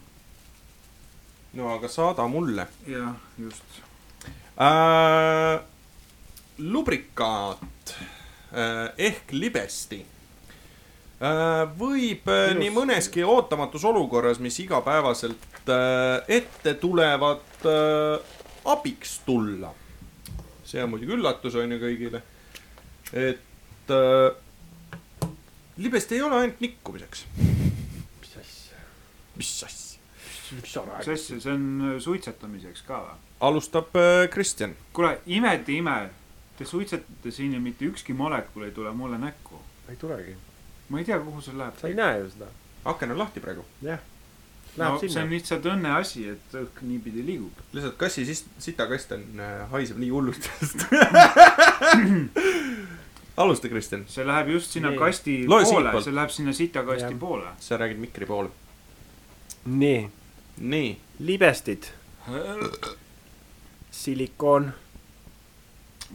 no aga saada mulle jah, just. äh,. lubrikaat äh, ehk libesti äh, võib äh, Ilus. nii mõneski ootamatus olukorras, mis igapäevaselt äh, ette tulevad äh,, abiks tulla. see on muidugi üllatus on ju kõigile, et äh, libest ei ole ainult nikkumiseks. mis asja, mis asja? mis asja, see on äh, suitsetamiseks ka või? alustab äh, Kristjan. kuule, imede ime, te suitsetate siin ja mitte ükski molekul ei tule mulle näkku. ei tulegi. ma ei tea, kuhu see läheb. sa ei näe ju seda. aken on lahti praegu. jah. no Läheb see on sinna. lihtsalt õnneasi, et õhk niipidi liigub. lihtsalt kassi sis-, sitakast on, haiseb nii hullult [laughs] alusta, Kristjan. see läheb just sinna Nii. kasti Loe poole, see läheb sinna sitakasti Jah. poole. sa räägid mikri poole. nii, nii, libestid, silikoon,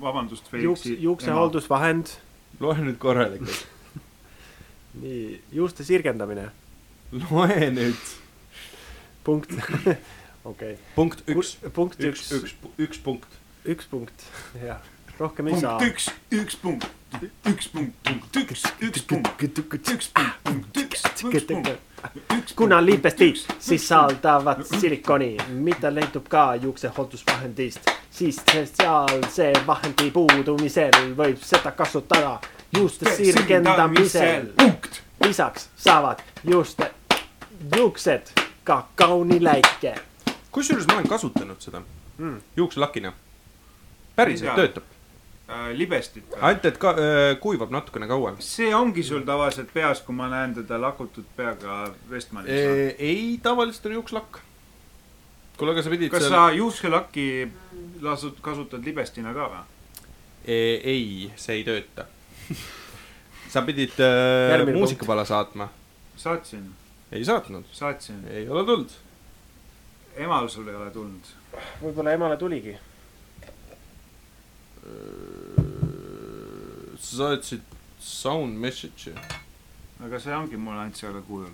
vabandust, juuks, juuksehooldusvahend, loe nüüd korralikult. [laughs] nii, juuste sirgendamine, loe nüüd. punkt, [laughs] okei, punkt üks, punkt üks, üks, üks, üks punkt. üks punkt, jah, rohkem ei saa punkt. üks, üks punkt, üks punkt, punkt üks, üks punkt, üks punkt, punkt üks, üks punkt. kuna liipestid sisaldavad silikoni, mida leidub ka juuksehooldusvahendist, siis sealse vahendi puudumisel võib seda kasutada juuste sirgendamisel. lisaks saavad juuste, juuksed ka kauniläike. kusjuures ma olen kasutanud seda Mm. juukselakina. päriselt töötab, libestit või? ainult et ka äh, kuivab natukene kauem. see ongi sul tavaliselt peas, kui ma näen teda lakutud peaga Westmanis või? ei, tavaliselt on juukselakk. kuule, aga sa pidid kas seal sa juukskelakki lasud, kasutad libestina ka või? ei, see ei tööta. [laughs] sa pidid äh, muusikapala saatma, saatsin, ei saatnud, saatsin. ei ole tulnud. emal sul ei ole tulnud. võib-olla emale tuligi. Sa saatsid sound message'i. aga see ongi mul ainult sellel kujul.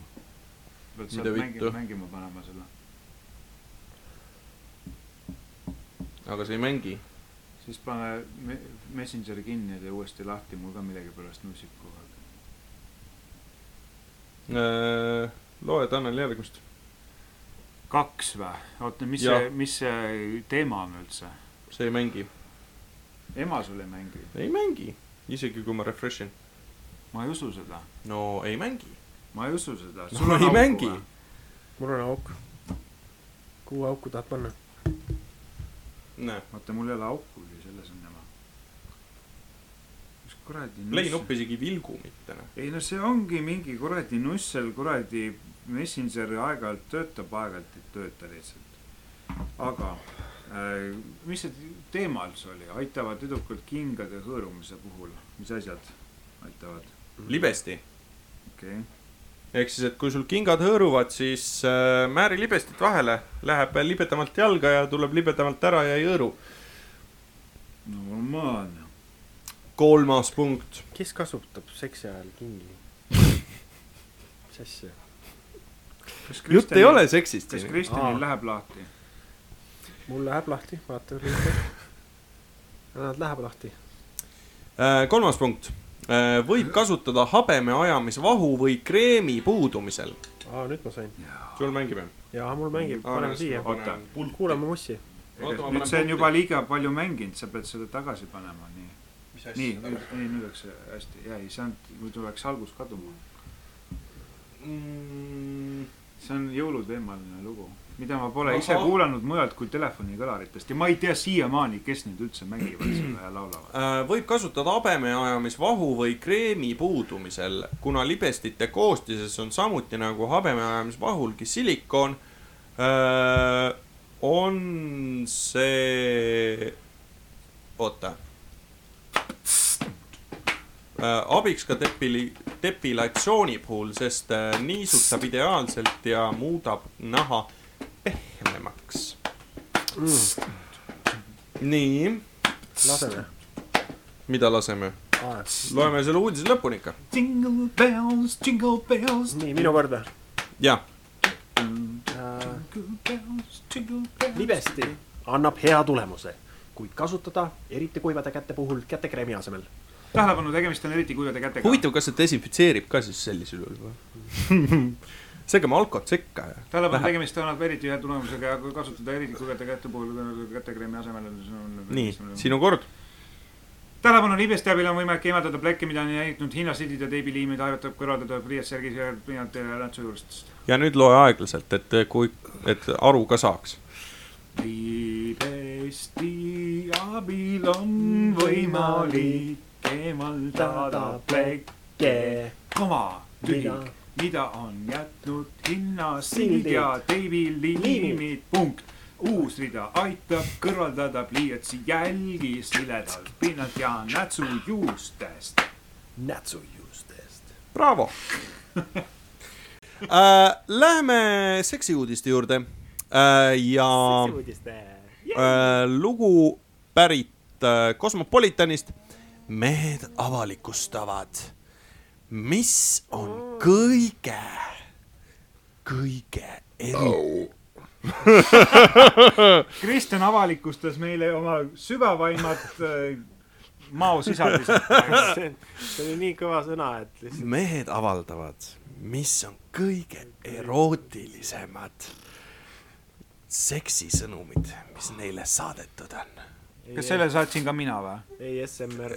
pead sealt mängima mängima panema selle. aga sa ei mängi. siis pane me- Messengeri kinni ja tee uuesti lahti, mul ka millegipärast nussib kogu aeg. Äh, loe Tanel järgmist. kaks või? oota, mis Jah. see, mis see teema on üldse? see ei mängi. Ema sul ei mängi? ei mängi, isegi kui ma refresh in. ma ei usu seda. no ei mängi. ma ei usu seda. no ei mängi. mul on auk. kuhu auku tahad panna? näe, oota, mul ei ole aukugi, selles on jama. mis kuradi play nupp isegi ei vilgu mitte, ei no see ongi mingi kuradi nussel kuradi Messenger aeg-ajalt töötab, aeg-ajalt ei tööta lihtsalt. aga mis see teema üldse oli, aitavad tüdrukud kingade hõõrumise puhul, mis asjad aitavad, libesti. okei okay.. ehk siis, et kui sul kingad hõõruvad, siis äh, määri libestit vahele, läheb libedamalt jalga ja tuleb libedamalt ära ja ei hõõru. normaalne. kolmas punkt. kes kasutab seksi ajal kingi? [laughs] mis asja? jutt ei ole seksist kas. Kristjanil läheb lahti? Mul läheb lahti, vaata. Nad läheb lahti. Äh, kolmas punkt. võib kasutada habeme ajamisvahu või kreemi puudumisel. aa, nüüd ma sain. sul mängib jah? jaa, mul mängib, paneme siia. Oota. kuulame mussi. nüüd see on juba liiga palju mänginud, sa pead selle tagasi panema, nii. nii, nii, nüüd see hästi, jäi, see on, muidu läks algus kaduma. Mm, see on jõuluteemaline lugu, mida ma pole Ahah. ise kuulanud mujalt kui telefonikõlaritest ja ma ei tea siiamaani, kes neid üldse mängivad seda ja laulavad. Äh, võib kasutada habeme ajamisvahu või kreemi puudumisel, kuna libestite koostises on samuti nagu habeme ajamisvahulgi silikoon. on see, oota. abiks ka depili-, depilatsiooni puhul, sest äh, niisutab ideaalselt ja muudab naha pehmemaks. nii, laseme. mida laseme? loeme selle uudise lõpuni ikka. Jingle bells, jingle bells. nii, minu kord või? jah, libesti annab hea tulemuse, kuid kasutada eriti kuivade käte puhul kätekreemi asemel. tähelepanu, tegemist on eriti kuivade kätega. huvitav, kas see desinfitseerib ka siis sellisel juhul või? [laughs] segame alkot sekka ja tähelepanu, läheb. tegemist annab eriti hea tulemusega ja kui kasutada eriti kuivade käte puhul kätekreemi asemel. nii, sinu kord. tähelepanu, libeste abil on võimalik eemaldada plekke, mida on jäänud hinnasildid ja teibiliimid, aitab kõrvaldada pliiatsärgis ja pliialt ja nätsu juurest. ja nüüd loe aeglaselt, et kui, et aru ka saaks. libesti abil on võimalik eemaldada plekke, koma, tühi, mida on jätnud hinnasildid ja teibiliimid, punkt. uus rida aitab kõrvaldada pliiatsi jälgi siledalt pinnalt ja nätsujuustest. nätsujuustest. Bravo [laughs] äh,. Läheme seksiuudiste juurde äh, ja äh, lugu pärit äh, Cosmopolitanist. mehed avalikustavad, mis on kõige, kõige eri-. [laughs] Kristjan avalikustas meile oma sügavaimad äh, maosisaldused. see see oli nii kõva sõna, et lihtsalt mehed avaldavad, mis on kõige erootilisemad seksisõnumid, mis neile saadetud on. Kas selle saatsin ka mina või? ASMR.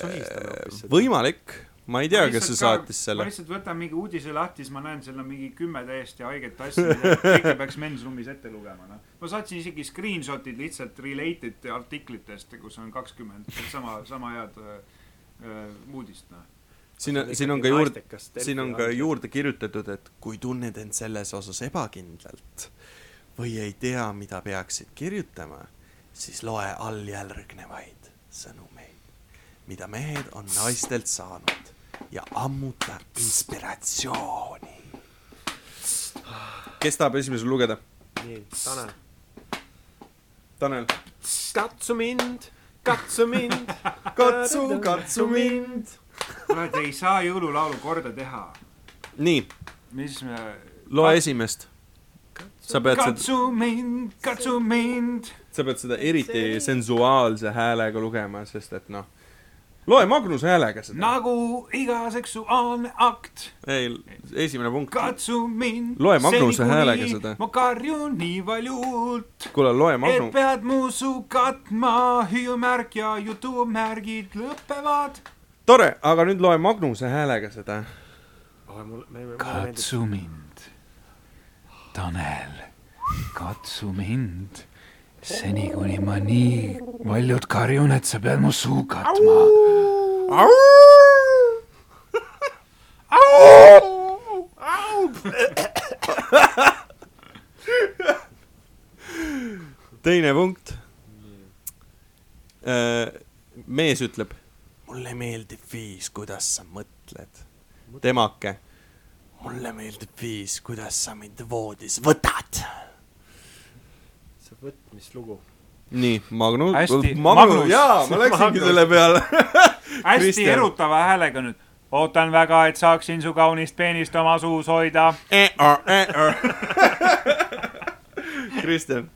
Sahistame hoopis seda. võimalik, ma ei tea, kes see saatis ma selle. lihtsalt võtan mingi uudise lahti, siis ma näen seal on mingi kümme täiesti haiget asja, mida [laughs] kõike peaks mensruumis ette lugema, noh. ma saatsin isegi screenshot'id lihtsalt related artiklitest, kus on kakskümmend sama, sama head äh, uudist, noh. siin on, siin on ka juurde, siin on ka juurde kirjutatud, et kui tunned end selles osas ebakindlalt või ei tea, mida peaksid kirjutama, siis loe all järgnevaid sõnumeid, mida mehed on naistelt saanud ja ammuta inspiratsiooni. kes tahab esimesel lugeda? nii, Tanel. Tanel. katsu mind, katsu mind. [laughs] katsu, katsu mind. kuule, te ei saa jõululaulu korda teha. nii, mis me. loe esimest. sa pead katsu mind, katsu mind. Sa pead seda eriti sensuaalse häälega lugema, sest et noh, loe Magnuse häälega seda. nagu iga seksuaalne akt, ei, esimene punkt. katsu mind. Loe Magnuse häälega seda. ma karjun nii valjult, kuule, loe et Magnum, pead mu su katma, hüüumärk ja jutumärgid lõpevad. tore, aga nüüd loe Magnuse häälega seda. oh,. katsu mind, Tanel, katsu mind, seni kuni ma nii valjult karjun, et sa pead mu suu katma. teine punkt. mees ütleb, mulle meeldib viis, kuidas sa mõtled. temake, mulle meeldib viis, kuidas sa mind voodis võtad. võtmislugu. nii, Magnus, Hästi, Magnus Magnus., jaa, ma läksingi Magnus. selle peale. [laughs] hästi erutava häälega nüüd. ootan väga, et saaksin su kaunist peenist oma suus hoida. [laughs] Kristjan,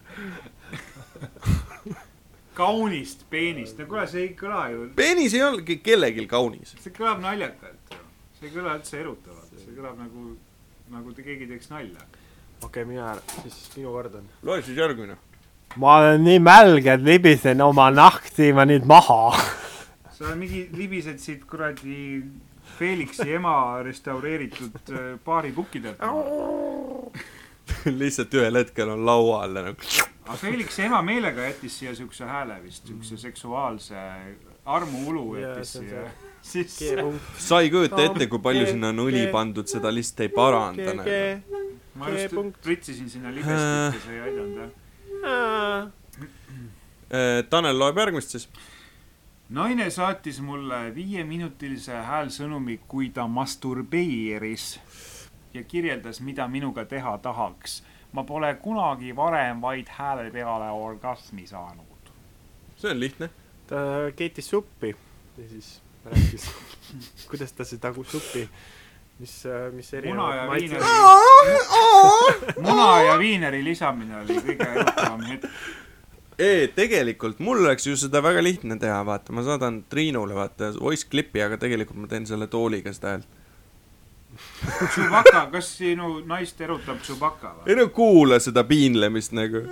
kaunist peenist, no kuule, see ei kõla ju, peenis ei olegi kellelgi kaunis. see kõlab naljakalt ju. see ei kõla üldse erutavalt, see kõlab nagu, nagu te keegi teeks nalja. okei okay,, mina, siis minu kord on. loe siis järgmine. Ma olen nii mälge, et libisen oma nahktiiva nüüd maha. sa mingi libised siit kuradi Felixi ema restaureeritud äh, baaripukkidelt. [laughs] lihtsalt ühel hetkel on laua all ja nagu. aga Felixi ema meelega jättis siia siukse hääle vist, siukse seksuaalse armuulu jättis siia [laughs] sisse. Sa ei kujuta ette, kui palju sinna on õli pandud, seda lihtsalt ei paranda nagu. ma just pritsisin sinna libestit ja see ei aidanud jah. Äh, Tanel loeb järgmist siis. naine saatis mulle viieminutilise häälsõnumi, kui ta masturbeeris ja kirjeldas, mida minuga teha tahaks. ma pole kunagi varem vaid hääle peale orgasmi saanud. see on lihtne. ta keitis suppi ja siis rääkis, [laughs] kuidas ta seda suppi, mis, mis muna ja erinevad viineri maitsed. [laughs] muna ja viineri lisamine oli kõige erutavam hetk. ei, tegelikult mul oleks ju seda väga lihtne teha, vaata, ma saadan Triinule vaata voice clip'i, aga tegelikult ma teen selle tooliga seda häält. Chewbacca, kas sinu naist erutab Chewbacca või? ei no kuula seda piinlemist nagu.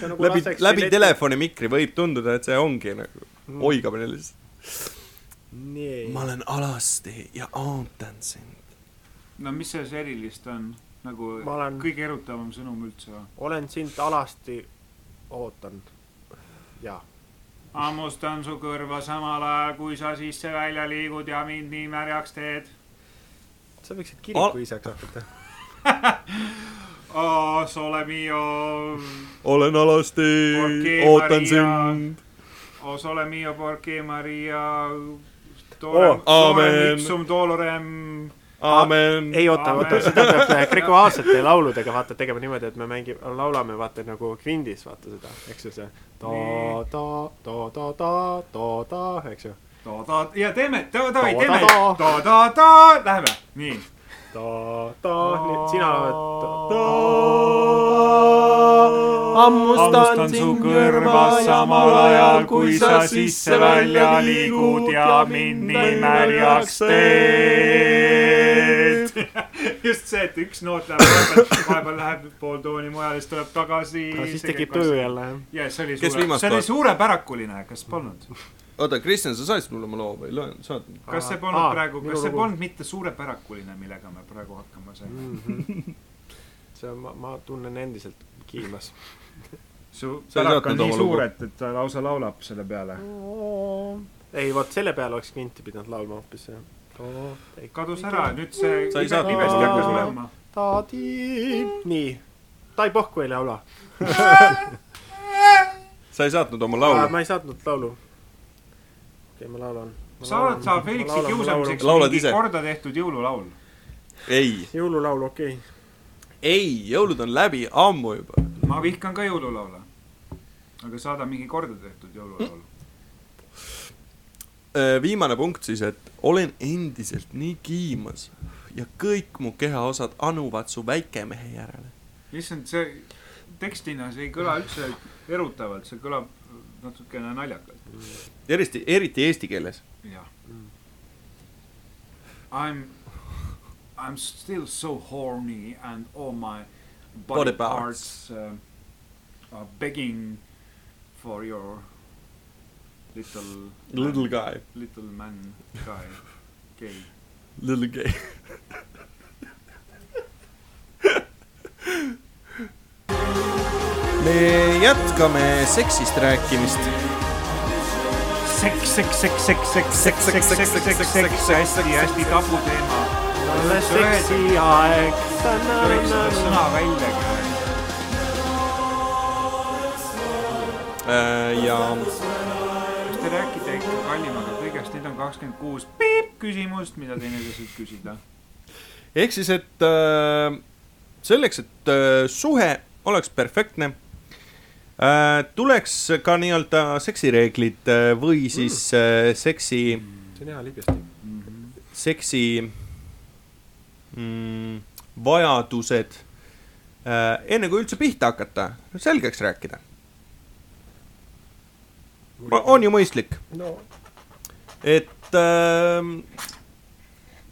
nagu läbi, läbi. telefoni mikri võib tunduda, et see ongi nagu oigamine lihtsalt. nii, ma olen alasti ja ootan sind. no mis selles erilist on? nagu Ma olen- kõige erutavam sõnum üldse või? olen sind alasti, ootan. jaa, hammustan su kõrva samal ajal, kui sa sisse-välja liigud ja mind nii märjaks teed. sa võiksid kiriku isaks hakata. [laughs] Oh, sole mio, olen alasti ootan sind. oh sole mio porque Maria. Oh, aamen. ipsum dolorem. aamen. ei oota, oota, seda peab [laughs] grekuaalsete lauludega vaata tegema niimoodi, et me mängime, laulame vaata nagu kvindis vaata seda, eks ju see ta ta, ta, ta, ta, ta, ta, eks ju. ta-ta ja teeme, davai, Ta- teeme ta-, ta-ta-ta, lähme, nii. ta, ta, sina oled ta, ta, hammustan su kõrva samal ajal, kui sa sisse-välja liigud ja mind nii märjaks teed. [laughs] just see, et üks noot läheb vahepeal, läheb pool tooni mujale, siis tuleb tagasi. siis tekib tuju. jälle, jah. ja see oli suure, see oli suurepärakuline, kas polnud? oota, Kristjan, sa saatsid mulle oma loo või loen, saad? kas see polnud aa, praegu, kas see polnud mitte suurepärakuline, millega me praegu hakkama saime? see on, ma, ma tunnen endiselt kiimas. su ei pärak saatnud on nii suur, et, et ta lausa laulab selle peale. ei, vot selle peale oleks Kinti pidanud laulma hoopis see. kadus ära, nüüd see Sa ei saatnud libesti oma hakkas olema. nii, Tai Pohku ei laula. sa ei saatnud oma laulu? ma ei saatnud laulu. okei, ma laulan. sa oled sa Felixi kiusamiseks mingi ise? korda tehtud jõululaul. ei, jõululaul, okei okay.. ei, jõulud on läbi ammu juba. ma vihkan ka jõululaule. aga saada mingi korda tehtud jõululaul. viimane punkt siis, et olen endiselt nii kiimas ja kõik mu kehaosad anuvad su väikemehe järele. issand, see tekstina, see ei kõla üldse erutavalt, see kõlab natukene naljakalt. eriti, eriti eesti keeles. jah. I m, I m still so horny and all my body, Body parts. parts, uh, are begging for your little Little guy, little man guy gay. [laughs] little gay. [laughs] me jätkame seksist rääkimist. seks, seks, seks, seks, seks, seks, seks, seks, seks, seks, hästi-hästi tabuteema. alles seksi aeg. võiks seda sõna välja. Äh, ja kas te räägite ikka kallimaga kõigest, nüüd on kakskümmend kuus küsimust, mida teineteiselt küsida. ehk siis, et äh, selleks, et äh, suhe oleks perfektne äh,, tuleks ka nii-öelda seksireeglid äh, või siis äh, seksi, see on hea libesti. seksi mm, vajadused äh, enne kui üldse pihta hakata, selgeks rääkida. on ju mõistlik, no, et äh,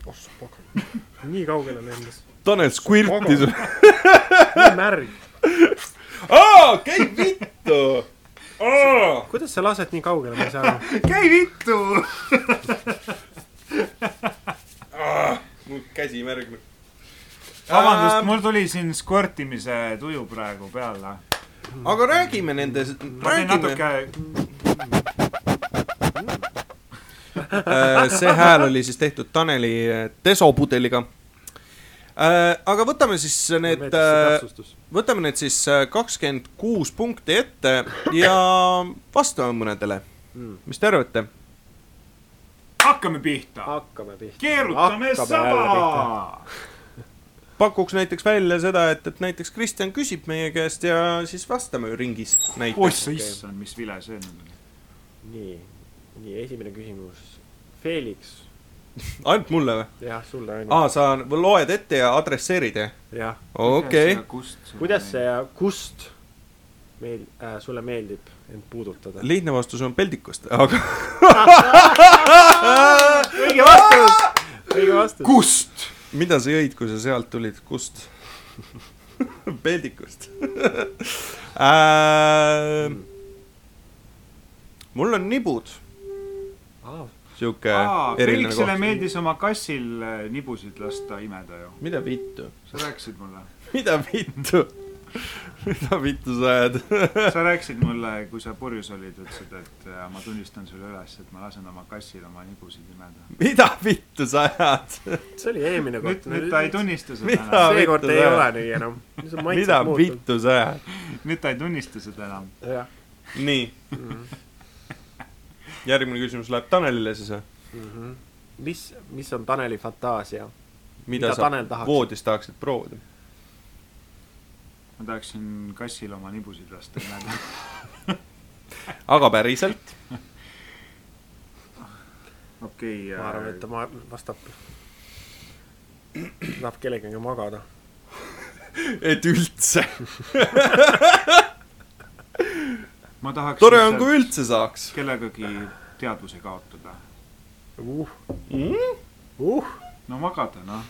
ossa pagan. nii kaugele lendas. Tanel skvirtis. nii märg. aa, käi vittu. kuidas sa lased nii kaugele, ma ei saa aru. [laughs] käi vittu. mul käsi märg. vabandust, mul tuli siin skvortimise tuju praegu peale. aga räägime nende, ma teen räägime, natuke, see hääl oli siis tehtud Taneli äh, desopudeliga. Aga võtame siis need, täpsustus. võtame need siis kakskümmend kuus punkti ette ja vastame mõnedele. mis te arvate? hakkame pihta. hakkame pihta. keerutame saba. pakuks näiteks välja seda, et, et näiteks Kristjan küsib meie käest ja siis vastame ringis näiteks. ossa issand, mis vile see nüüd oli. nii, nii esimene küsimus. Felix, ainult mulle või? jah, sulle on aa, sa loed ette ja adresseerid jah? jah, okei. kuidas see ja kust meil äh,, sulle meeldib end puudutada? lihtne vastus on peldikust, aga [laughs] õige vastus, õige vastus. kust? mida sa jõid, kui sa sealt tulid, kust? [laughs] peldikust [laughs] äh,. mul on nibud, sihuke eriline Felixile koht. meeldis oma kassil äh, nibusid lasta imeda ju. mida vittu, sa rääkisid mulle, [laughs] mida vittu, mida vittu sa ajad? [laughs] sa rääkisid mulle, kui sa purjus olid, ütlesid, et äh, ma tunnistan sulle üles, et ma lasen oma kassil oma nibusid imeda. mida vittu sa ajad? see oli eelmine kord. nüüd ta ei tunnista seda enam. seekord ei ole nii enam. mida? vittu sa ajad? nüüd ta ei tunnista seda enam. nii. Järgmine küsimus läheb Tanelile siis või? Mhm. mis, mis on Taneli fantaasia? mida Mida sa Tanel tahaks? voodis tahaksid proovida? ma tahaksin kassil oma nibusid lasta imeda. [laughs] aga päriselt? [laughs] okei ma arvan, et ta ma- vastab, tahab kellegagi magada. [laughs] et üldse. Ma tahaks tore on, kui üldse saaks. kellegagi teadvuse kaotada. uh, Mm? uh, no magada, noh.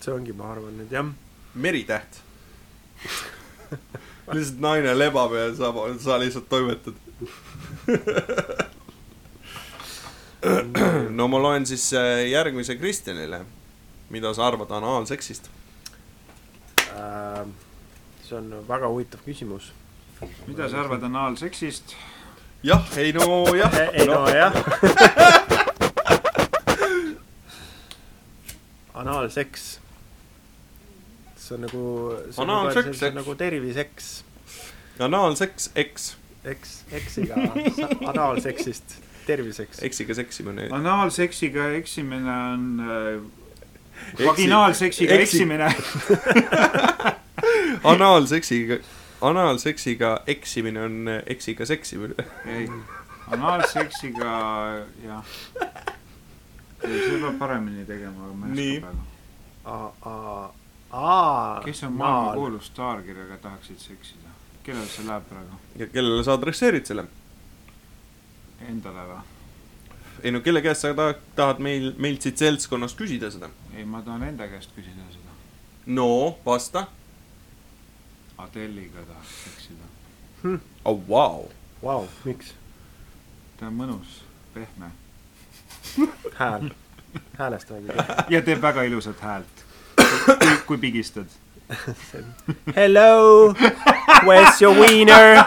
see ongi, ma arvan nüüd jah. meritäht. [laughs] lihtsalt naine lebab ja sa, sa lihtsalt toimetad. [coughs] no ma loen siis äh, järgmise Kristjanile. mida sa arvad anaalseksist? Äh, see on väga huvitav küsimus. Mida sa arvad anaalseksist? jah, ei no jah. ei no jah. [laughs] anaalseks. see on nagu. Anaalseks, see eks. on nagu terviseks, anaalseks, eks, eks, eksiga anaalseksist terviseks. eksiga seksimine. anaalseksiga eksimine on äh, vaginaalseksiga Eksi- eksimine. [laughs] anaalseksiga, anaalseksiga eksimine on eksiga seksimine. ei, anaalseksiga jah. see peab paremini tegema, aga ma ei oska praegu. kes on maailma kuulus staar, kellega tahaksid seksida? kellele see läheb praegu? ja kellele sa adresseerid selle? Endale või? ei no kelle käest sa tahad, tahad meil, meilt siit seltskonnast küsida seda? ei, ma tahan enda käest küsida seda. no vasta. Adeliga tahaks seksida. oh vau. Vau, miks? ta on mõnus, pehme [laughs] hääl, häälest räägime. ja teeb väga ilusat häält. kui pigistad. [laughs] Hello, where's your wiener?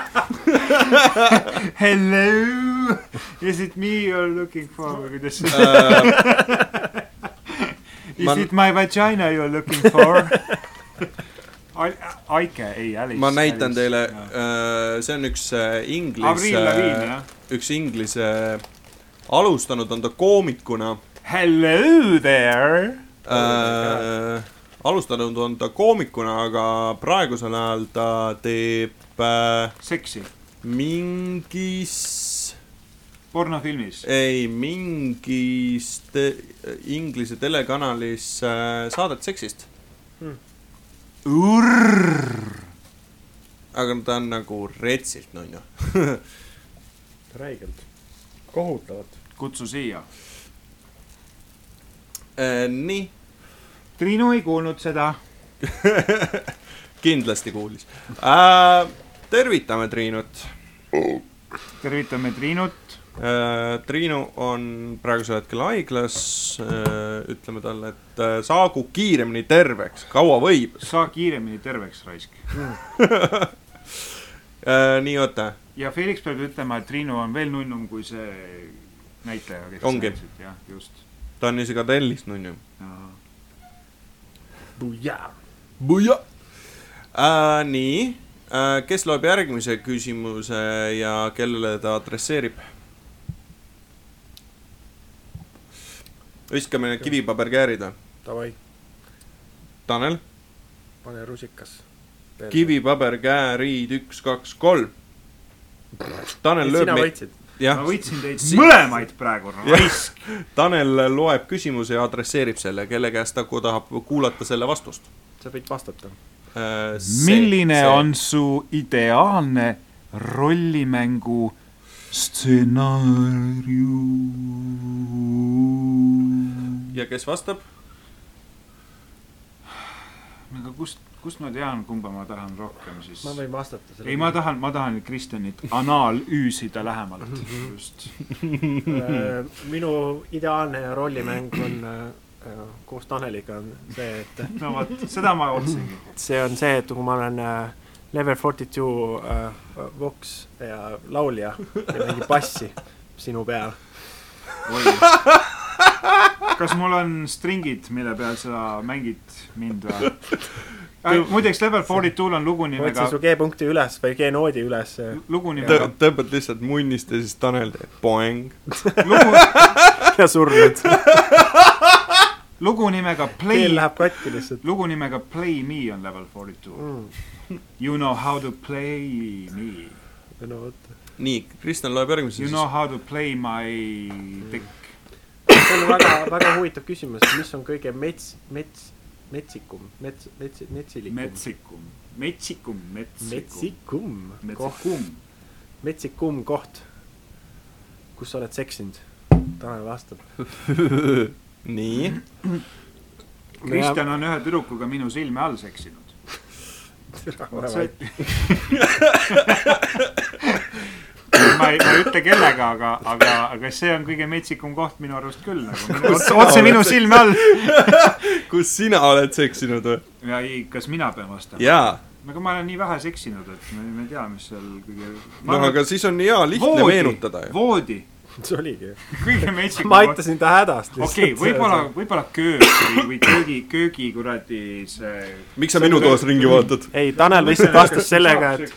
[laughs] Hello, is it me you are looking for või kuidas see Äh, Is ma- it my vagina you are looking for Aike, ei Alice. ma näitan teile, see on üks äh, inglis Avril, Lavigne jah. üks inglise, alustanud on ta koomikuna Hello there. äh,. alustanud on ta koomikuna, aga praegusel ajal ta teeb äh, seksi, mingis, pornofilmis. ei mingis te, inglise telekanalis äh, saadet seksist. Aga ta on nagu retsilt nunnu. [laughs] räigelt, kohutavalt. kutsu siia. Äh, nii, Triinu ei kuulnud seda. [laughs] kindlasti kuulis äh,. tervitame Triinut tervitame Triinut. äh,. Triinu on praegusel hetkel haiglas äh,. ütleme talle, et äh, saagu kiiremini terveks, kaua võib saa kiiremini terveks, raisk. [laughs] nii oota, ja Felix peab ütlema, et Triinu on veel nunnum kui see näitleja, Ongi. jah, just. ta on isegi Adelis nunnu. Bujaa. Buja äh,. nii äh,, kes loeb järgmise küsimuse ja kellele ta adresseerib? Viskame need kivipaberkäärid või? Davai, Tanel, pane rusikas. kivipaberkäärid üks, kaks, kolm. Tanel lööb sina meid, ma, võitsin teid Si- mõlemaid praegu, raisk. Tanel loeb küsimuse ja adresseerib selle, kelle käest ta tahab kuulata selle vastust sa võid vastata. äh,. milline see. on su ideaalne rollimängu stsenaarium? ja kes vastab? aga kust, kust ma tean, kumba ma tahan rohkem siis? ma võin vastata. ei, ma tahan, ma tahan Kristjanit analüüsida lähemalt, just. Äh, minu ideaalne rollimäng on äh, koos Taneliga on see, et no vot, seda ma otsingi. see on see, et kui ma olen äh, level forty two äh, voks ja laulja ja mängin bassi sinu peal. kas mul on stringid, mille peal sa mängid mind või? muideks Level Forty Two'l on lugu nimega võtsin, su G-punkti üles või G-noodi üles. lugu nimega, tõmbad lihtsalt munnist ja siis Tanel teeb poeng. lugu, [laughs] ja surnud. lugu nimega Play keel, läheb katki lihtsalt lugu nimega Play Me on Level Forty Two. mm.. You know how to play me. no vot. nii, Kristjan loeb järgmise You know how to play my dick. see on väga, väga huvitav küsimus, mis on kõige mets, mets, metsikum, mets, mets, metsilikum. metsikum, metsikum, metsikum, metsikum koht, metsikum. metsikum koht, kus sa oled seksinud. Tanel vastab. [laughs] nii, Kristjan on ühe tüdrukuga minu silme all seksinud. [laughs] ma ei, ma ei ütle kellega, aga, aga, aga see on kõige metsikum koht minu arust küll nagu. [laughs] otse, otse minu silme all. [laughs] kus sina oled seksinud või? ja ei, kas mina pean vastama? jaa, aga ma olen nii vähe seksinud, et ma ei tea, mis seal kõige. no aga siis on hea lihtne meenutada ju. voodi, see oligi. kõige metsikum ma aitasin ta hädast okei okay,, võib-olla, võib-olla köök või, või köögi, köögi kuradi see. miks sa minu toas ringi vaatad? ei, Tanel lihtsalt vastas sellega, et.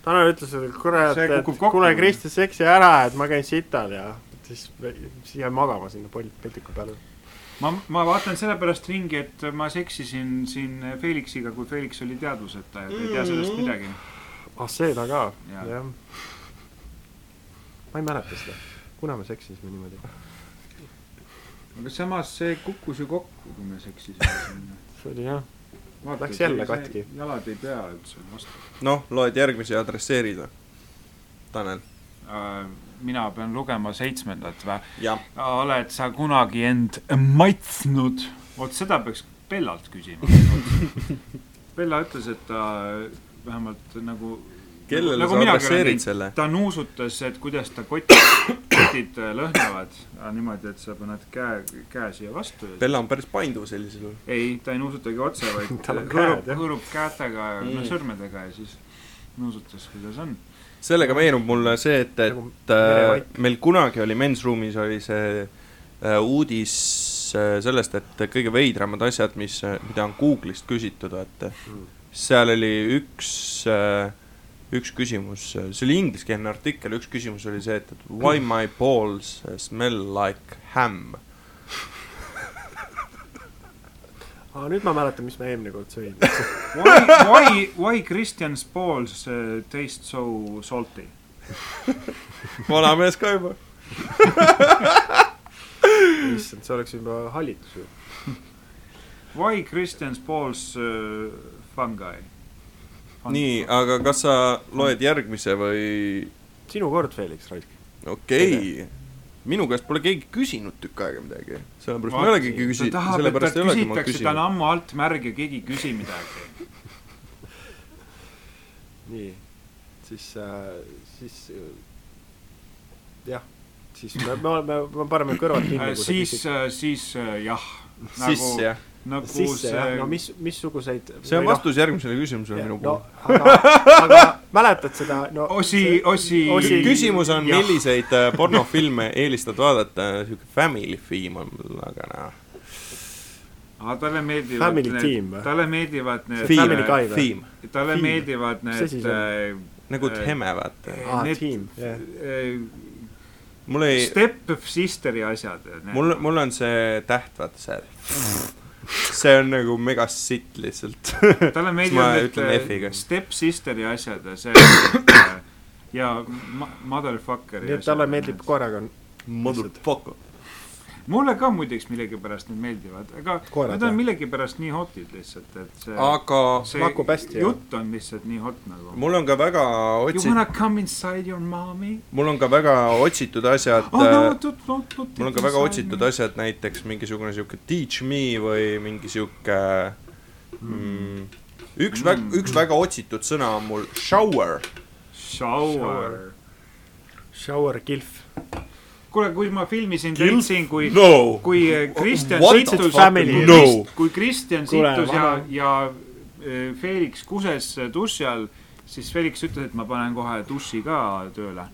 Tanel ütles, et kurat, See et kuule, Kristjan, seksi ära, et ma käin sital ja siis siis jäin magama sinna petiku peale. ma, ma vaatan sellepärast ringi, et ma seksisin siin Felixiga, kui Felix oli teadvuseta ja ta ei tea sellest midagi. ah, seda ka, Jaa. jah. ma ei mäleta seda, kuna me seksisime niimoodi. aga samas see kukkus ju kokku, kui me seksisime sinna. [laughs] see oli jah, vaata, Läks jälle katki. jalad ei pea üldse vastu noh, loed järgmisi ja adresseerid või? Tanel. äh,. mina pean lugema seitsmendat või? jah. oled sa kunagi end maitsnud? vot seda peaks Bellalt küsima. [laughs] Bella ütles, et ta vähemalt nagu kellele nagu sa adresseerid selle? ta nuusutas, et kuidas ta kotid, kotid äh, lõhnavad äh, niimoodi, et sa paned käe, käe siia vastu Bella on päris painduv sellisel juhul. ei, ta ei nuusutagi otse, vaid [laughs] hõõrub hõõrub kätega ja Mm. mm. sõrmedega ja siis nuusutas, kuidas on. sellega meenub mulle see, et, Nagu et äh, merevaik. meil kunagi oli Men's Room'is oli see äh, uudis äh, sellest, et kõige veidramad asjad, mis, mida on Google'ist küsitud, vaata. seal oli üks äh,, üks küsimus, see oli ingliskeelne artikkel, üks küsimus oli see, et, why my balls smell like ham. [laughs] aa nüüd ma mäletan, mis ma eelmine kord sõin. Why, why, why Christian's balls uh, taste so salty? vanamees ka juba. [laughs] issand, see oleks juba hallitus ju. Why Christian's balls uh, fungi? nii, aga kas sa loed järgmise või? sinu kord, Felix Raisk. okei okay., minu käest pole keegi küsinud tükk aega midagi, sellepärast ma ei olegi küsinud, ta tahab, et sellepärast ta ei olegi ma küsitakse, ta on küsinud. ammu alt märg ja keegi ei küsi midagi. [laughs] nii, siis äh,, siis äh, jah, siis me, me oleme, me paneme kõrvad kinni, sa siis küsid., siis äh, jah. sisse jah, nagu sisse jah, see no mis, missuguseid see on vastus järgmisele küsimusele minu no puhul. aga, aga [laughs] mäletad seda, no osi, osi, Osi- küsimus on, jah. milliseid äh, pornofilme eelistad vaadata, siuke family theme on mul, aga noh. aga talle meeldivad Family need Team või?, talle meeldivad need, Family Guy või? Talle Theme. meeldivad need äh, nagu äh, Theme vaata. aa, need- tiim, jah. mul ei, Step Sisteri asjad. mul, mul on see täht, vaata see. See on nagu mega sitt lihtsalt. talle meeldivad need äh, Step Sisteri asjad ja see äh, ja ma- Motherfucker nii et talle meeldib. koeraga on Motherfucker. Mulle ka muideks millegipärast need meeldivad, aga Koerad, need on millegipärast nii hotid lihtsalt, et see aga see Makub hästi, jah. jutt on lihtsalt nii hot nagu. mul on ka väga You otsi-, wanna come inside your mommy? mul on ka väga otsitud asjad oh no äh,, tut- tut- tut- mul on ka väga otsitud asjad, näiteks mingisugune sihuke teach me või mingi sihuke mm,. üks väga, üks väga otsitud sõna on mul shower. Shower. shower gilf. kuule, kui ma filmisin täitsin, kui no. kui Kristjan the sittus No. kui Kristjan sittus ja ja äh, Felix kuses äh, duši all, siis Felix ütles, et ma panen kohe duši ka tööle.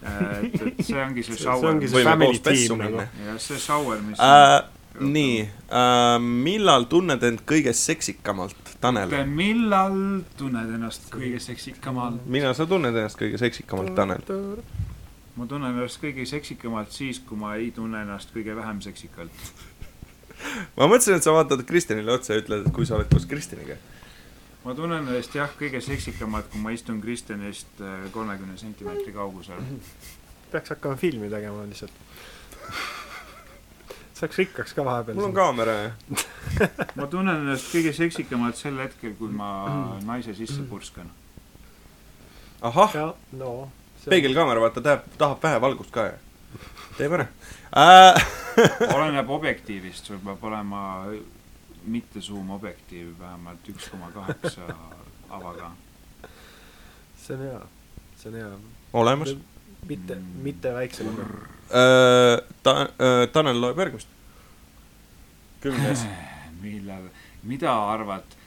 et, et see ongi see see shower ongi. see võime family koos pessu team nagu minna. ja see shower, mis äh,. nii äh,, millal tunned end kõige seksikamalt, Tanel? millal tunned ennast kõige seksikamalt? millal sa tunned ennast kõige seksikamalt, Tanel? Ma tunnen ennast kõige seksikamalt siis, kui ma ei tunne ennast kõige vähem seksikalt. ma mõtlesin, et sa vaatad Kristjanile otsa ja ütled, et kui sa oled koos Kristjaniga. ma tunnen ennast jah, kõige seksikamalt, kui ma istun Kristjanist kolmekümne sentimeetri kaugusel. peaks hakkama filmi tegema lihtsalt. saaks rikkaks ka vahepeal. mul on kaamera ja. [laughs] ma tunnen ennast kõige seksikamalt sel hetkel, kui ma naise sisse purskan. ahah, no. peegelkaamera, vaata, tahab, tahab vähe valgust ka ju. teeb ära äh. [laughs] oleneb objektiivist, sul peab olema mitte suumobjektiiv, vähemalt üks koma kaheksa avaga. see on hea, see on hea. olemas. mitte, mitte väiksem. äh, ta- äh,, Tanel loeb järgmist. kümnes. [sighs] millal, mida arvad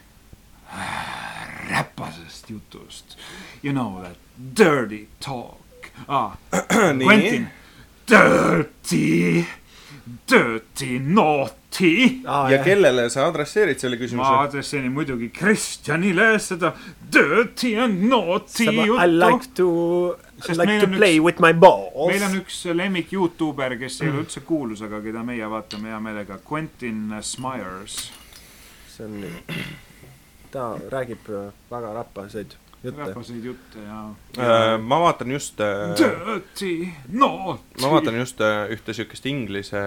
räpasest jutust? You know that dirty talk ah. [clears throat] Quentin, dirty, dirty naughty. ja kellele sa adresseerid selle ma küsimuse? adresseerin muidugi Kristjanile seda dirty and naughty I juttu like to, Sest like to play üks- with my balls. meil on üks lemmik Youtuber, kes ei ole üldse kuulus, aga keda meie vaatame hea meelega, Quentin Smyers. see on, ta räägib äh, väga rappaseid jutte. rahvaseid jutte ja ma vaatan just, Dirty naughty ma vaatan just äh, ühte siukest inglise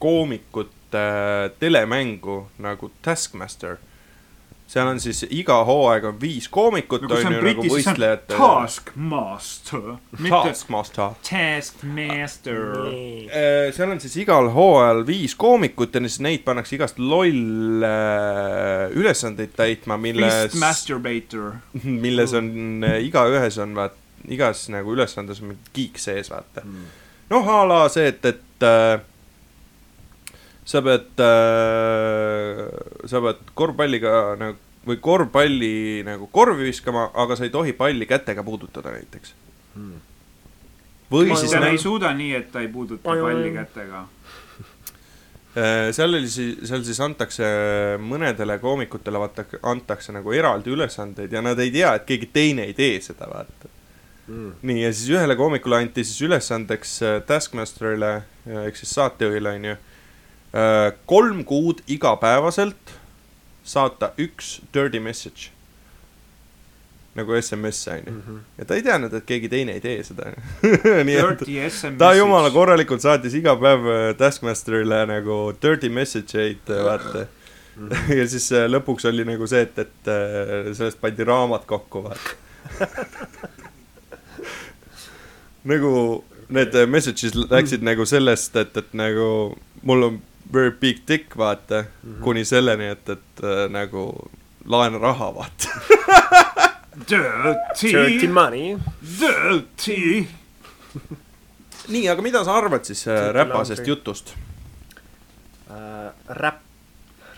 koomikut äh, telemängu nagu Taskmaster. Seal on siis iga hooaeg on viis koomikut see on ju nagu võistlejate. Taskmaster, Taskmaster. Taskmaster. Äh, seal on siis igal hooajal viis koomikut ja siis neid pannakse igast loll äh, ülesandeid täitma, milles masturbator. [laughs] milles on äh, igaühes on vaat igas nagu ülesandes on mingi kiik sees, vaata. noh, a la see, et, et sa pead äh,, sa pead korvpalliga nagu või korvpalli nagu korvi viskama, aga sa ei tohi palli kätega puudutada näiteks. või siis ta nä- ei suuda nii, et ta ei puuduta Oi, palli kätega. Äh, seal oli siis, seal siis antakse mõnedele koomikutele vaata, antakse nagu eraldi ülesandeid ja nad ei tea, et keegi teine ei tee seda, vaata. nii, ja siis ühele koomikule anti siis ülesandeks äh, Taskmasterile äh, ehk siis saatejuhile onju, kolm kuud igapäevaselt saata üks dirty message. nagu SMS onju. ja ta ei teadnud, et keegi teine ei tee seda. [laughs] nii et ta jumala korralikult saatis iga päev äh, Taskmasterile nagu dirty message eid, vaata. [laughs] ja siis äh, lõpuks oli nagu see, et, et äh, sellest pandi raamat kokku, vaata. [laughs] nagu need äh, messages läksid nagu sellest, et, et nagu mul on very big dick, vaata, kuni selleni, et, et äh, nagu laena raha, vaata. Dirty dirty, money. dirty. nii, aga mida sa arvad siis äh, räpasest jutust? räpp,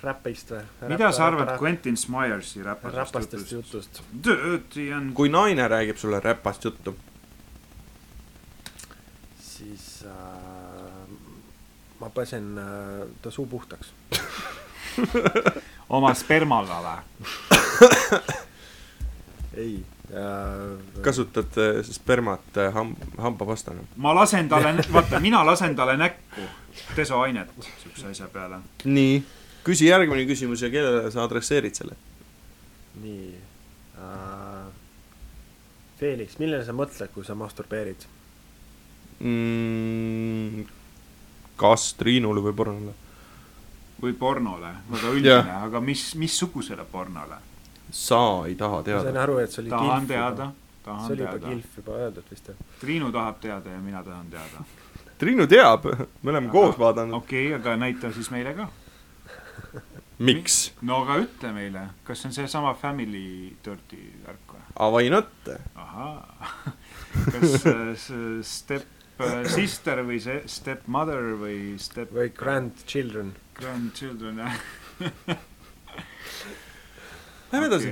räpist või? mida sa arvad? Quentin Smiresi räpasest räpastest jutust? jutust. Dirty on kui naine räägib sulle räpast juttu, siis äh, ma pesen äh, ta suu puhtaks. [laughs] oma spermaga või? [coughs] ei äh,. kasutad äh, spermat äh, ham-, hambapastana. ma lasen talle, [laughs] vaata, mina lasen talle näkku desoainet siukse asja peale. nii, küsi järgmine küsimus ja kellele sa adresseerid selle? nii äh,. Felix, millele sa mõtled, kui sa masturbeerid? mm,. Kas Triinule või Pornole? või pornole, väga üldine, aga mis, missugusele pornole? sa ei taha ma sain teada. aru, et see oli tahan kilf teada juba., see tahan oli juba teada. kilf juba öeldud vist jah? Triinu tahab teada ja mina tahan teada. [laughs] Triinu teab, me oleme koos vaadanud. okei okay,, aga näita siis meile ka. miks? no aga ütle meile, kas see on seesama Family Dirty värk või? Why not? ahaa, [laughs] kas äh, see Step äh, [coughs] Sister või see Step Mother või Step või grandchildren. Grandchildren, jah? Lähme edasi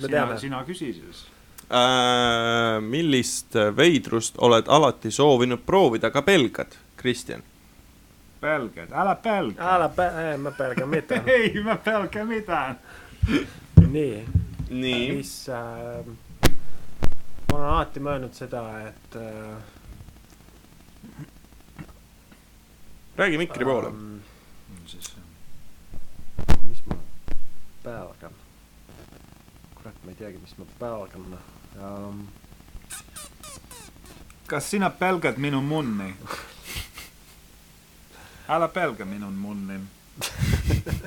me sina, sina küsi siis. äh,. millist veidrust oled alati soovinud proovida, aga pelgad, Kristjan? pelgad, ära pelga. älä pä-, ma pelgän mitään. [laughs] ei, ma pelga midagi. nii, nii. mis äh,, ma olen alati mõelnud seda, et äh, räägi mikri poole. siis mis ma pelgan? kurat, ma ei teagi, mis ma pelgan um,. kas sina pelgad minu munni? ära pelga minu munni. [laughs]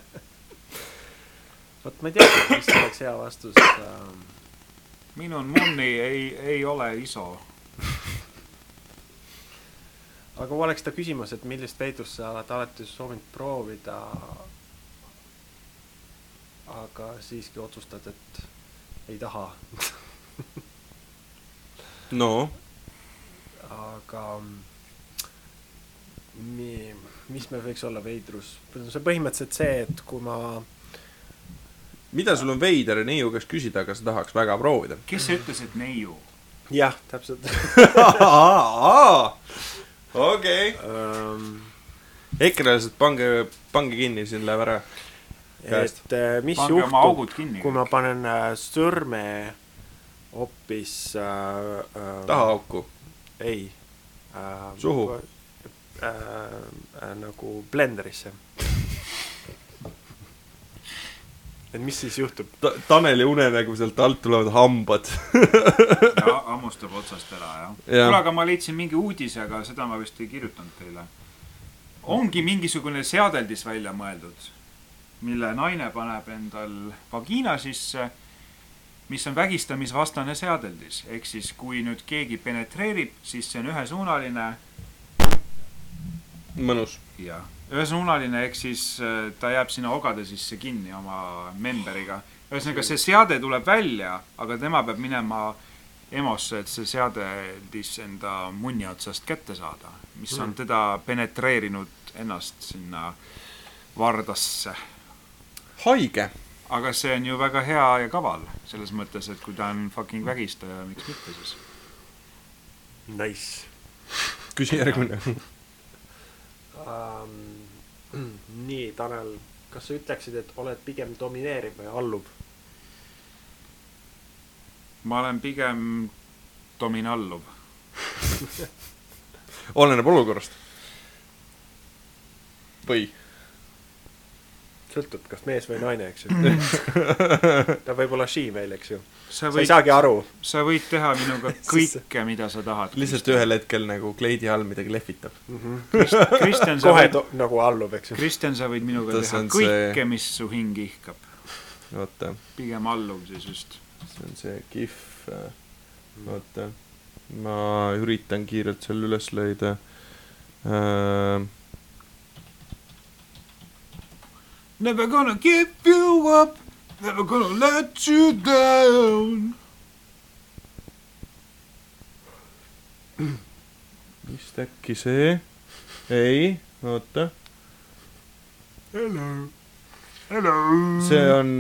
vot ma ei tea, mis oleks hea vastus ähm,. minu munni ei, ei ole iso. Aga kui oleks ta küsimus, et millist veidrust sa oled alati soovinud proovida, aga siiski otsustad, et ei taha, [laughs] no, aga mi, mis meil võiks olla veidrus? see on põhimõtteliselt see, et kui ma mida sul on veider neiu käest küsida, aga sa tahaks väga proovida? kes ütles, et neiu? jah, täpselt [laughs] okei. um,. ekrelased, pange, pange kinni, siin läheb ära. Et äh, mis pange juhtub, kui ma panen äh, sõrme hoopis äh, äh, taha auku. ei äh,. Suhu. äh, äh, nagu blenderisse. Et mis siis juhtub. Ta-, Taneli unenägu sealt alt tulevad hambad. [laughs] ja hammustab otsast ära, jah. Jah. kuule, aga ma leidsin mingi uudise, aga seda ma vist ei kirjutanud teile. ongi mingisugune seadeldis välja mõeldud, mille naine paneb endal vagiina sisse, mis on vägistamisvastane seadeldis, ehk siis kui nüüd keegi penetreerib, siis see on ühesuunaline mõnus. ja ühesuunaline, ehk siis äh, ta jääb sinna ogade sisse kinni oma memberiga. ühesõnaga, see seade tuleb välja, aga tema peab minema EMO-sse, et see seadeldis enda munni otsast kätte saada, mis on teda penetreerinud ennast sinna vardasse. haige. aga see on ju väga hea ja kaval, selles mõttes, et kui ta on fucking vägistaja, miks mitte siis. Nice küsi järgmine. Um. [clears throat] nii, Tanel, kas sa ütleksid, et oled pigem domineeriv või alluv? ma olen pigem dominalluv. [laughs] oleneb olukorrast. või? sõltub, kas mees või naine, eks ju. [laughs] ta võib olla she meil, eks ju. Sa sa ei võid, saagi aru. sa võid teha minuga [laughs] kõike, mida sa tahad. lihtsalt ühel hetkel nagu kleidi all midagi lehvitab. [laughs] Kristjan, sa kohe võid, nagu alluv, eks ju. Kristjan, sa võid minuga Tas teha on see- kõike, mis su hing ihkab. oota, pigem alluv siis just. see on see kihv. oota, ma üritan kiirelt selle üles leida äh,. Never gonna give you up, never gonna let you down. [clears throat] vist äkki see, ei, oota, Hello, hello. see on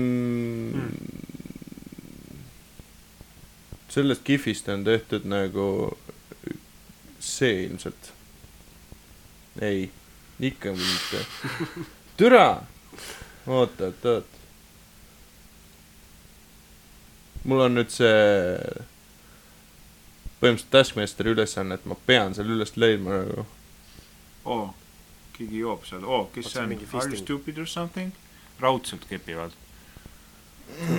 sellest kihvist on tehtud nagu see ilmselt. ei, ikka mitte. [laughs] türa, oot, oot, oot. Mul on nüüd see põhimõtteliselt Taskmasteri ülesanne, et ma pean selle üles leidma nagu. oo, keegi joob seal, oo, kes Oot, see on are you stupid or something? raudselt kepivad.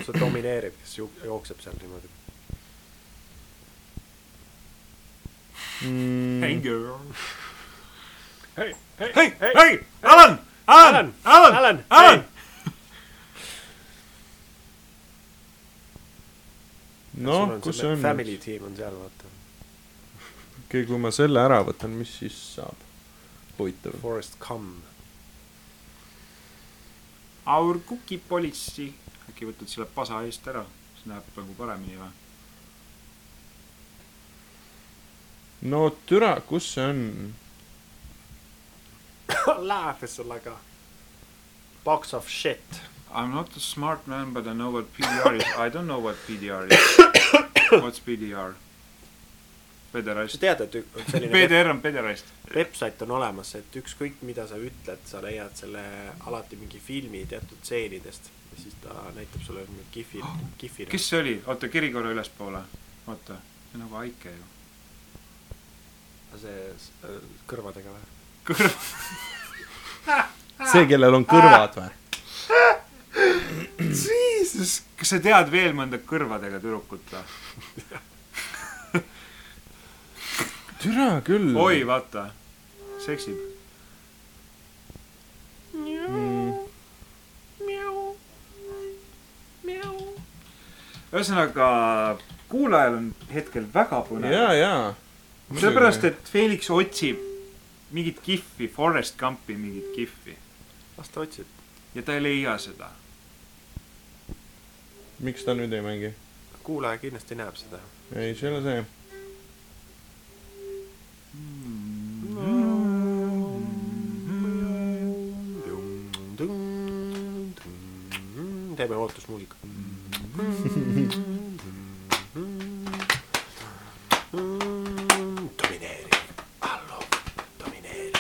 see domineerib, kes jookseb seal niimoodi. Mm, Hey girl. hei, hei, hei, hei, Alan, Alan, Alan, Alan, Alan. noh, kus see on Family nüüd? tiim on seal, vaata. okei, kui ma selle ära võtan, mis siis saab? huvitav. Forest Come. Our cookie policy. äkki võtad selle pasa eest ära, siis näeb nagu paremini või? no türa, kus see on? [coughs] Laugh is like a box of shit. I am not a smart man but I know what PDR is. I don't know what PDR is. [coughs] What's PDR? sa pederast. tead, et ü- selline PDR on pederast. website on olemas, et ükskõik, mida sa ütled, sa leiad selle alati mingi filmi teatud stseenidest ja siis ta näitab sulle mingi kihvi, kihvina. kes see oli? oota, keri korra ülespoole. oota, see on nagu haike ju. see s- äh, kõrvadega või? kõrv. [laughs] [laughs] see, kellel on kõrvad või? Jesus, kas sa tead veel mõnda kõrvadega tüdrukut või? türa küll. oi, vaata, seksib. ühesõnaga, kuulajal on hetkel väga põnev. ja, ja. sellepärast, et Felix otsib mingit kihvi, Forest Gumpi mingit kihvi las ta otsib. ja ta ei leia seda. Miks ta nüüd ei mängi? kuulaja kindlasti näeb seda. ei, see ei ole see. teeme ootusmuusika. domineeriv, alluv, [laughs] domineeriv,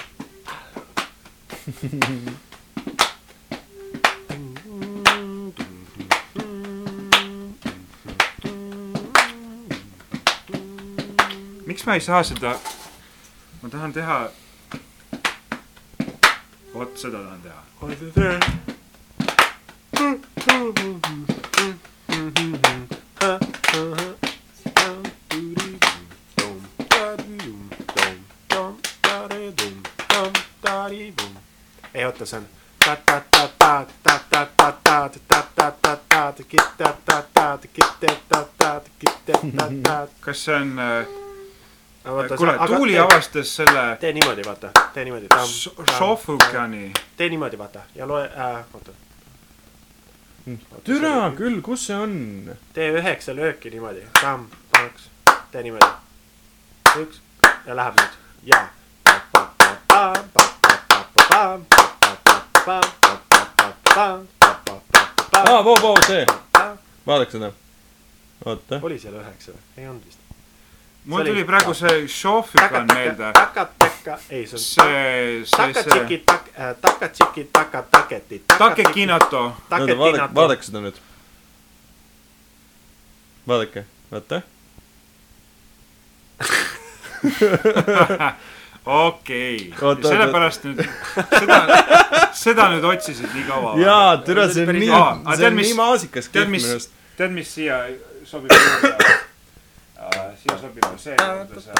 miks ma ei saa seda, ma tahan teha. vot seda tahan teha. ei oota, see on kas see on vaata. kuule, Tuuli tee, avastas selle. tee niimoodi, vaata, tee niimoodi. Sofukani. tee niimoodi, vaata ja loe äh,, oota. türa küll, kus see on? tee üheksa lööki niimoodi, tamm, paks, tee niimoodi. üks ja läheb nüüd ja. aa, voo, voo, see. vaadake seda. oota. oli seal üheksa või? ei olnud vist mul tuli praegu see Šofukan meelde. takateka, ei see on see, see, see takatšiki, tak-, takatšiki, takataketi. Takekinato. vaadake, vaadake seda nüüd. vaadake, vaata. [laughs] okei sellepärast nüüd, seda, seda nüüd otsisid nii kaua. jaa, türa, see on nii see on mis- nii maasikas kihv minu arust., tead, mis siia sobib? Siia sobib ka see juurde, see.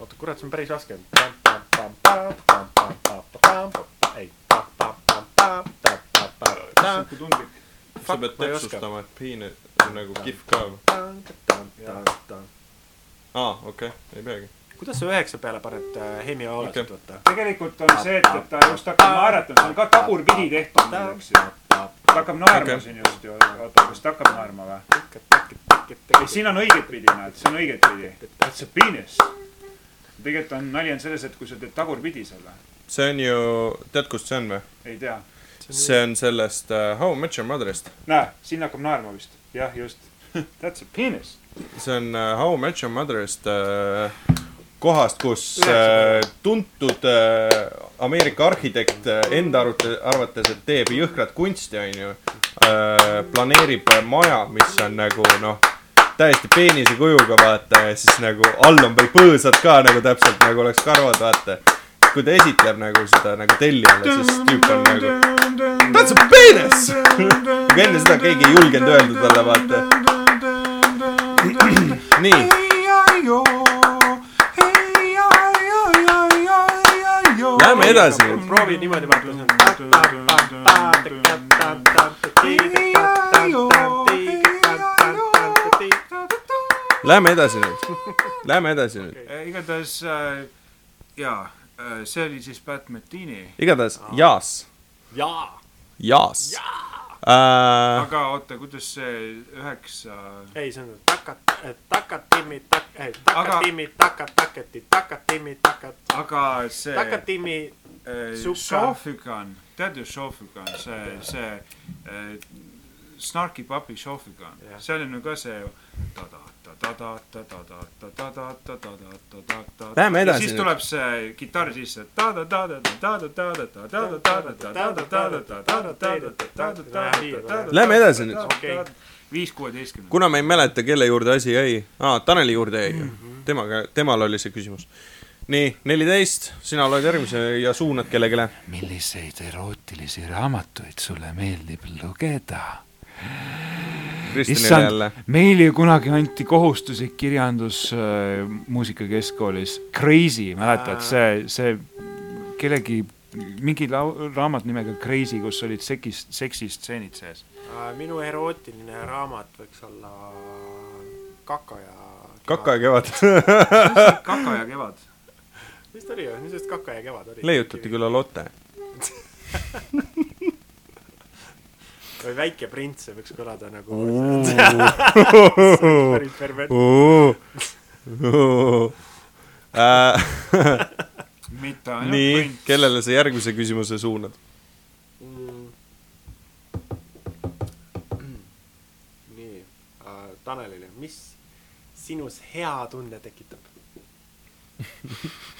oota, kurat, see on päris raske. ei. sihuke tundlik. sa pead täpsustama, et piin on nagu kihv ka või? aa, okei, ei peagi. kuidas sa üheksa peale paned äh, Hemi Aolat Okei. võtta? tegelikult on see, et, et ta just hakkab naeratama, see on ka tagurpidi tehtud eks ju. Ta hakkab naerma Okei. siin just ju, oota, kas ta hakkab naerma või? ei, siin on õigetpidi, näed, see on õigetpidi. That's a penis. tegelikult on, nali on selles, et kui sa teed tagurpidi selle, see on ju, tead, kust see on või? ei tea. see on sellest uh, How I Met Your Mother'ist. näe, siin hakkab naerma vist, jah, just. [laughs] That's a penis. see on uh, How I Met Your Mother'ist uh, kohast, kus uh, tuntud uh, Ameerika arhitekt uh, enda arvute, arvates, et teeb jõhkrat kunsti, onju uh,, planeerib maja, mis on nagu noh, täiesti peenise kujuga, vaata, ja siis nagu all on veel põõsad ka nagu täpselt nagu oleks karvad, vaata. kui ta esitleb nagu seda nagu tellijale, siis tüüp on nagu That's a penis! [laughs] aga enne seda keegi ei julgenud öelda talle, vaata. [clears throat] nii, Lähme edasi proovi niimoodi vaata. lähme edasi nüüd. Lähme edasi nüüd. igatahes äh, jaa, see oli siis Pat Metini, igatahes Jaas, jaa. Jaas. Äh, aga oota, kuidas see üheksa ei, see on takat, takatimi, tak-, ei, takatimi, takat, taketi, takatimi, takat, aga see takatimi, äh, Suka. Šofukan, tead ju Šofukan, see, see äh, Snarky Puppy Šofukan Jah., seal on ju ka see Lähme edasi siis tuleb see kitarr sisse. Lähme edasi nüüd. Viis kuueteistkümne. kuna me ei mäleta, kelle juurde asi jäi ah,, Taneli juurde jäi ju. temaga, temal oli see küsimus. nii, neliteist, sina loed järgmise ja suunad kellelegi. milliseid erootilisi raamatuid sulle meeldib lugeda? Kristinile jälle. meil ju kunagi anti kohustuslik kirjandus äh, muusikakeskkoolis, Crazy, mäletad, see, see kellegi mingi lau- raamat nimega Crazy, kus olid sekist, seksistseenid sees. minu erootiline raamat võiks olla Kaka ja. Kaka ja. kevad. Kaka ja kevad. [laughs] vist oli ju, mis sest Kaka ja kevad oli? leiutati. küll Lotte. [laughs] või Väike prints, see võiks kõlada nagu. [laughs] päris pervert. nii, kellele sa järgmise küsimuse suunad? nii äh,, Tanelile, mis sinus hea tunde tekitab? [laughs]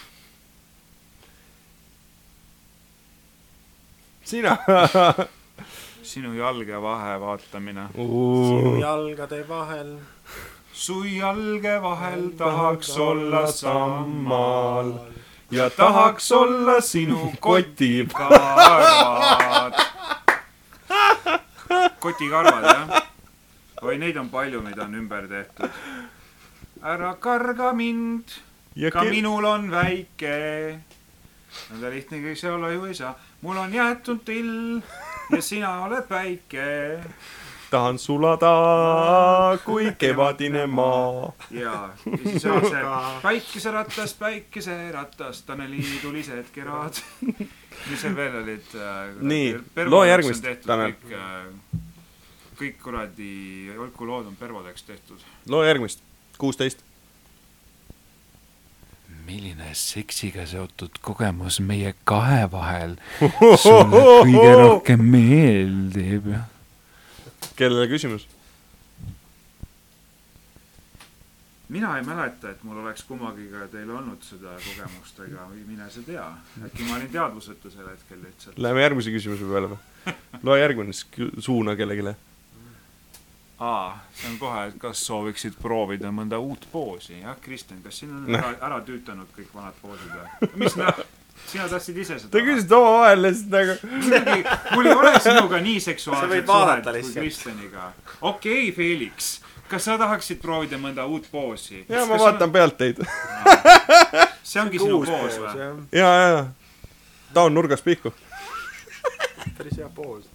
sina. [laughs] sinu jalge vahe vaatamine. sinu jalgade vahel. su jalge vahel tahaks olla sammal. ja tahaks olla sinu [laughs] koti karvad. kotikarvad, jah. oi, neid on palju, mida on ümber tehtud. ära karga mind, ja ka ke- minul on väike. nõnda lihtne kõik see olla ju ei saa. mul on jäetud till ja sina oled väike. tahan sulada kui kevadine maa. ja, ja siis on see päikeseratas, päikeseratas, Taneli tulised kerad. mis seal veel olid äh,? Nii, loo järgmist, Tanel. kõik, kõik kuradi olkulood on pervodeks tehtud. loo järgmist, kuusteist. Milline seksiga seotud kogemus meie kahe vahel [laughs] sulle kõige rohkem meeldib? kellele küsimus? mina ei mäleta, et mul oleks kummagiga teil olnud seda kogemust, ega mine sa tea. äkki ma olin teadvusetu sel hetkel lihtsalt. Läheme järgmise küsimuse peale või? [laughs] loe järgmine, siis suuna kellelegi. aa, see on kohe, et kas sooviksid proovida mõnda uut poosi, jah, Kristjan, kas siin on Noh. ära, ära tüütanud kõik vanad poosid või? mis noh, sina tahtsid ise seda Te? küsisite omavahel lihtsalt nagu. mul ei ole sinuga nii seksuaalset suhet kui. Kristjaniga. okei okay,, Felix, kas sa tahaksid proovida mõnda uut poosi? ja ma vaatan pealt teid. see ongi sinu poos või? või? ja, ja, ja. ta on nurgas pihku. päris hea poos.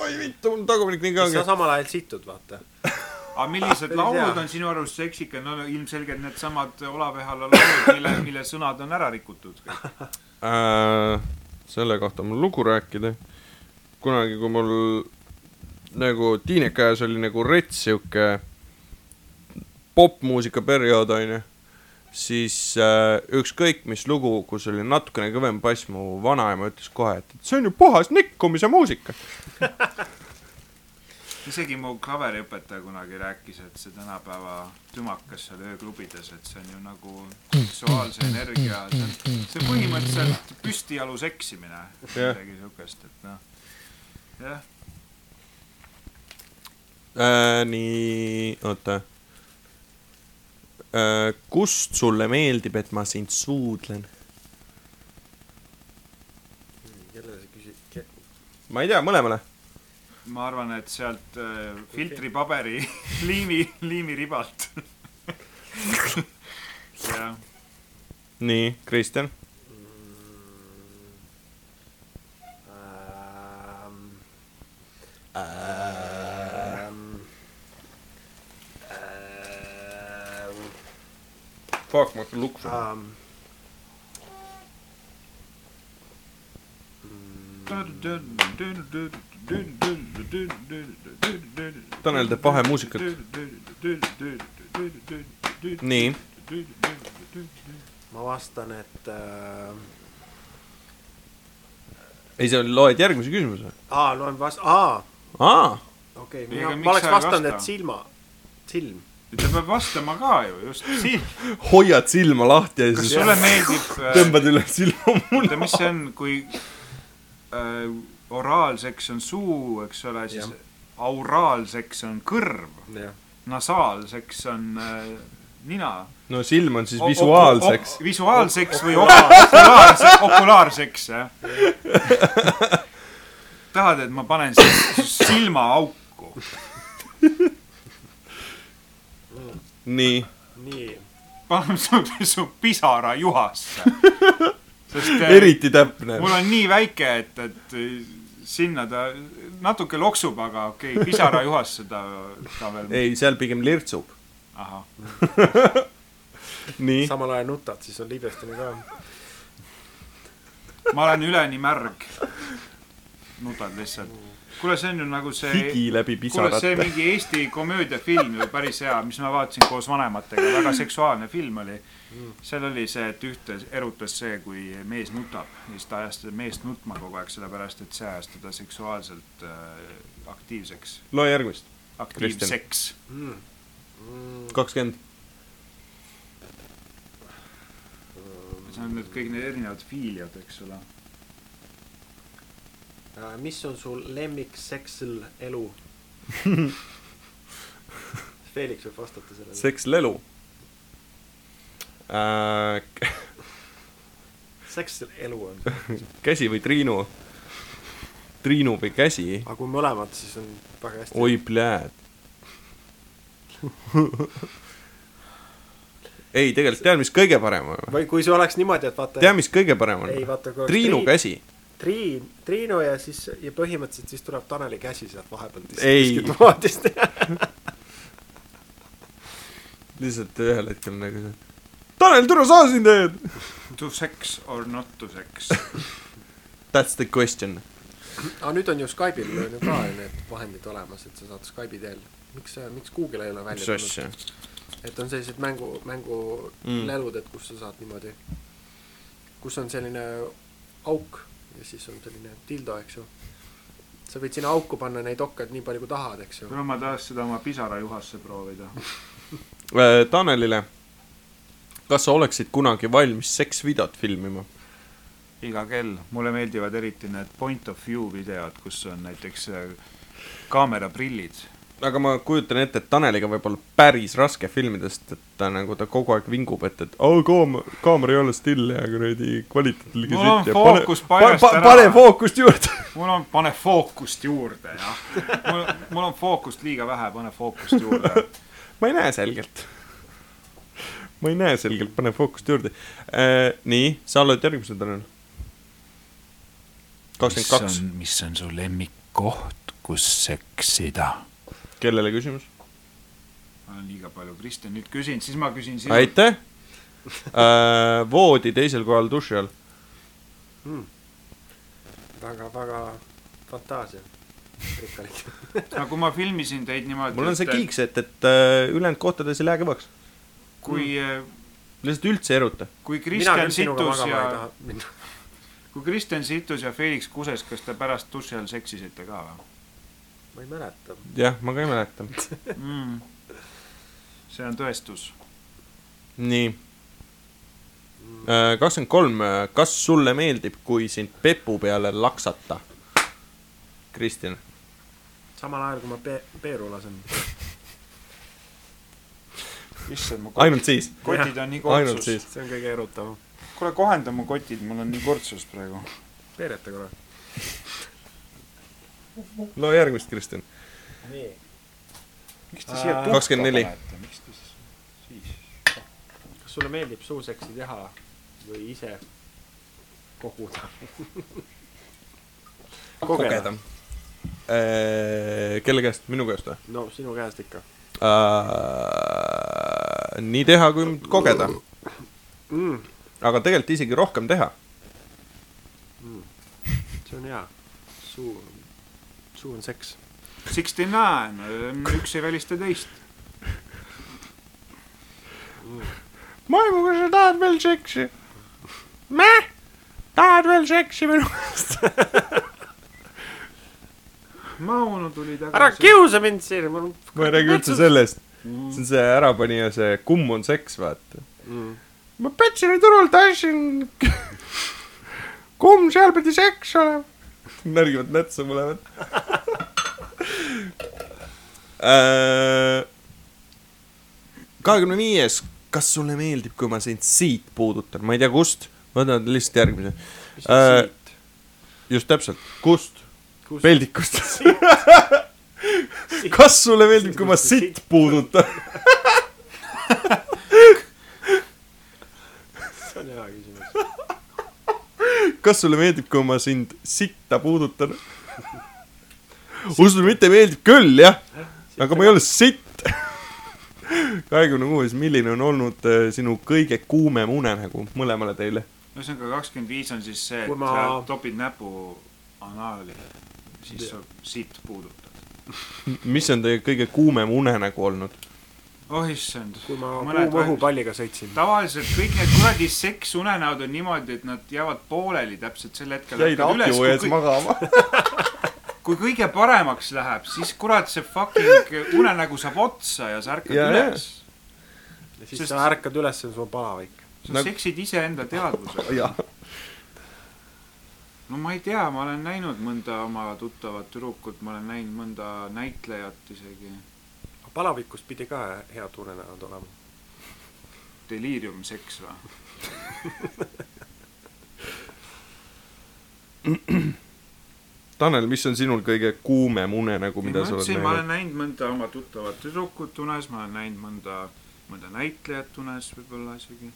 Oi vittu, mul tagumik nii sa kange. samal ajal situd, vaata. aga millised [laughs] laulud on sinu arust seksikad, no ilmselgelt needsamad Olavehala laulud, mille, mille sõnad on ära rikutud. äh,. selle kohta mul lugu rääkida. kunagi, kui mul nagu tiineka ajas oli nagu rets sihuke popmuusika periood onju, siis äh, ükskõik mis lugu, kus oli natukene kõvem bass, mu vanaema ütles kohe, et see on ju puhas nikkumise muusika. isegi mu klaveriõpetaja kunagi rääkis, et see tänapäeva tümakas seal ööklubides, et see on ju nagu seksuaalse energia, see on, see on põhimõtteliselt püstijalu seksimine. Jah. midagi siukest, et noh, jah. äh,. nii, oota. Kust sulle meeldib, et ma sind suudlen? kellele sa küsid? ma ei tea, mõlemale. ma arvan, et sealt äh, filtripaberi [laughs] liimi, liimiribalt. jah, nii, Kristjan. Fuck, ma hakkan lukku saama. Tanel teeb vahemuusikat.. nii, ma vastan, et äh, ei sa loed järgmise küsimuse? aa, loen vast-, aa, aa, okei okay,, miks ma oleks vastanud, vasta? et silma, silm. Ta peab vastama ka ju, just siin. hoiad silma lahti ja kas siis sulle meeldib äh, tõmbad üle silma muna. oota, mis see on, kui äh, oraalseks on suu, eks ole, siis Jah. auraalseks on kõrv, nasaalseks on äh, nina. no silm on siis visuaalseks. visuaalseks või okulaarse, okulaarseks, jah. [laughs] tahad, et ma panen siis silmaauku? [laughs] nii, nii, panen su, su pisara juhasse. [laughs] sest äh, eriti täpne. mul on nii väike, et, et sinna ta natuke loksub, aga okei okay,, pisarajuhasse ta, ta veel. ei, seal pigem lirtsub. ahah, [laughs] nii, samal ajal nutad, siis on libestane ka. ma olen üleni märg. nutad lihtsalt. kuule, see on ju nagu see. higi läbi kuule, see pisarate. mingi Eesti komöödiafilm ju päris hea, mis ma vaatasin koos vanematega, väga seksuaalne film oli. seal oli see, et ühte erutas see, kui mees nutab ja siis ta ajas seda meest nutma kogu aeg, sellepärast et see ajas teda seksuaalselt äh, aktiivseks, loe järgmist. aktiivseks. kakskümmend. see on nüüd kõik need erinevad fiiliad, eks ole. Äh, mis on sul lemmik seksl elu? [laughs] Felix võib vastata sellele. seks lelu äh,. seks elu on. [laughs] käsi või Triinu? Triinu või käsi? aga kui mõlemad, siis on väga hästi. oi, pljääd. ei, tegelikult tead, mis kõige parem on? või kui see oleks niimoodi, et vaata. tead, mis kõige parem on Triinu Triin- käsi. Triin, Triinu ja siis, ja põhimõtteliselt siis tuleb Taneli käsi sealt vahepealt Ei. [laughs] lihtsalt ühel hetkel nagu see. Tanel, tule sa siin teed. [laughs] To sex or not to sex. [laughs] That's the question. aga nüüd on ju Skype'il on ju ka need vahendid olemas, et sa saad Skype'i teel. miks, miks Google ei ole välja asja? et on sellised mängu, mängulelud, et kus sa saad niimoodi, kus on selline auk ja siis on selline dildo, eks ju. sa võid sinna auku panna neid okkad nii palju, kui tahad, eks ju. kuule, ma tahaks seda oma pisarajuhasse proovida. [laughs] Äh, Tanelile, kas sa oleksid kunagi valmis seksvideot filmima? iga kell, mulle meeldivad eriti need point of view videod, kus on näiteks äh, kaameraprillid. Aga ma kujutan ette, et Taneliga võib olla päris raske filmida, sest et ta nagu ta kogu aeg vingub, et, et oh, kaam-, kaamera ei ole still ja kuradi kvaliteet liiga Mul on sitt ja fookus pane, paigast pa, ära. pane fookust juurde. [laughs] mul on, pane fookust juurde, jah. mul, mul on fookust liiga vähe, pane fookust juurde. [laughs] ma ei näe selgelt. ma ei näe selgelt, pane fookust juurde äh,. nii, sa oled järgmisel Tanel. kakskümmend kaks, mis on su lemmikkoht, kus seksida? Kellele küsimus? ma olen liiga palju Kristjan nüüd küsinud, siis ma küsin sinult. aitäh äh,. voodi teisel kohal duši all. väga, väga fantaasia rikkalik. no kui ma filmisin teid niimoodi. mul on see kiiks, et, et äh, ülejäänud kohtades ei lähe kõvaks. kui, lihtsalt üldse ei eruta. [laughs] kui Kristjan situs ja, kui Kristjan situs ja Felix kuses, kas te pärast duši all seksisite ka või ma ei mäleta. jah, ma ka ei mäleta. [laughs] mm.? see on tõestus. nii. kakskümmend kolm, kas sulle meeldib, kui sind pepu peale laksata? Kristjan. samal ajal, kui ma pe-, peeru lasen. [laughs] issand, mu ainult siis, kotid on nii ainult kortsus. siis. see on kõige erutavam. kuule, kohenda mu kotid, mul on nii kortsus praegu. peereta korra. No järgmist, Kristjan. nii. miks te siia Äh, tuhka 24. panete, miks te siis, siis? kas sulle meeldib suuseksi teha või ise koguda? kogeda. kelle käest, minu käest või? no sinu käest ikka äh,. nii teha kui kogeda, mm,. aga tegelikult isegi rohkem teha. see on hea. suu, suu on seks. Sixty nine, üks ei välista teist. Maimu, kas sa tahad veel seksi? Mäh? tahad veel seksi minu käest? [laughs] Mauno tuli tagasi. ära kiusa mind siin, mul on. ma ei räägi üldse sellest. see on see ärapanija, see kumm on seks, vaata. mm.. ma Petseri turult ostsin. [laughs] kumm, seal pidi seks olema. [laughs] märgivad nätsu mõlemad. kahekümne viies, kas sulle meeldib, kui ma sind siit puudutan, ma ei tea, kust, võtan lihtsalt järgmise. mis on Äh, siit? just täpselt, kust? kus? peldikust. [laughs] kas sulle meeldib, kui ma siit puudutan? [laughs] see on hea küsimus. Kas sulle meeldib, kui ma sind sitta puudutan? usu, mitte meeldib küll, jah, aga ma ei ole sitt. [laughs] kahekümne kuues, milline on olnud äh, sinu kõige kuumem unenägu mõlemale teile? ühesõnaga kakskümmend viis on siis see, et ma... sa topid näpu anaali, siis sa siit puudutad. mis on teie kõige kuumem unenägu olnud? Oh issand. kui ma Mõned kuuma vaid- õhupalliga sõitsin. tavaliselt kõik need kuradi seksunenäod on niimoodi, et nad jäävad pooleli täpselt sel hetkel. jäid akju ees magama. [laughs] kui kõige paremaks läheb, siis kurat see fucking unenägu saab otsa ja sa ärkad Ja, üles. ja siis Sest- sa ärkad üles ja sul on palavik. sa Nagu- seksid iseenda teadvusega. [laughs] no ma ei tea, ma olen näinud mõnda oma tuttavat tüdrukut, ma olen näinud mõnda näitlejat isegi. Palavikust pidi ka head unenäod olema. Delirium seks või? [clears throat] Tanel, mis on sinul kõige kuumem unenägu, ma mida sa oled ütlesin, ma olen näinud? näinud mõnda oma tuttavat tüdrukut unes, ma olen näinud mõnda, mõnda näitlejat unes võib-olla isegi.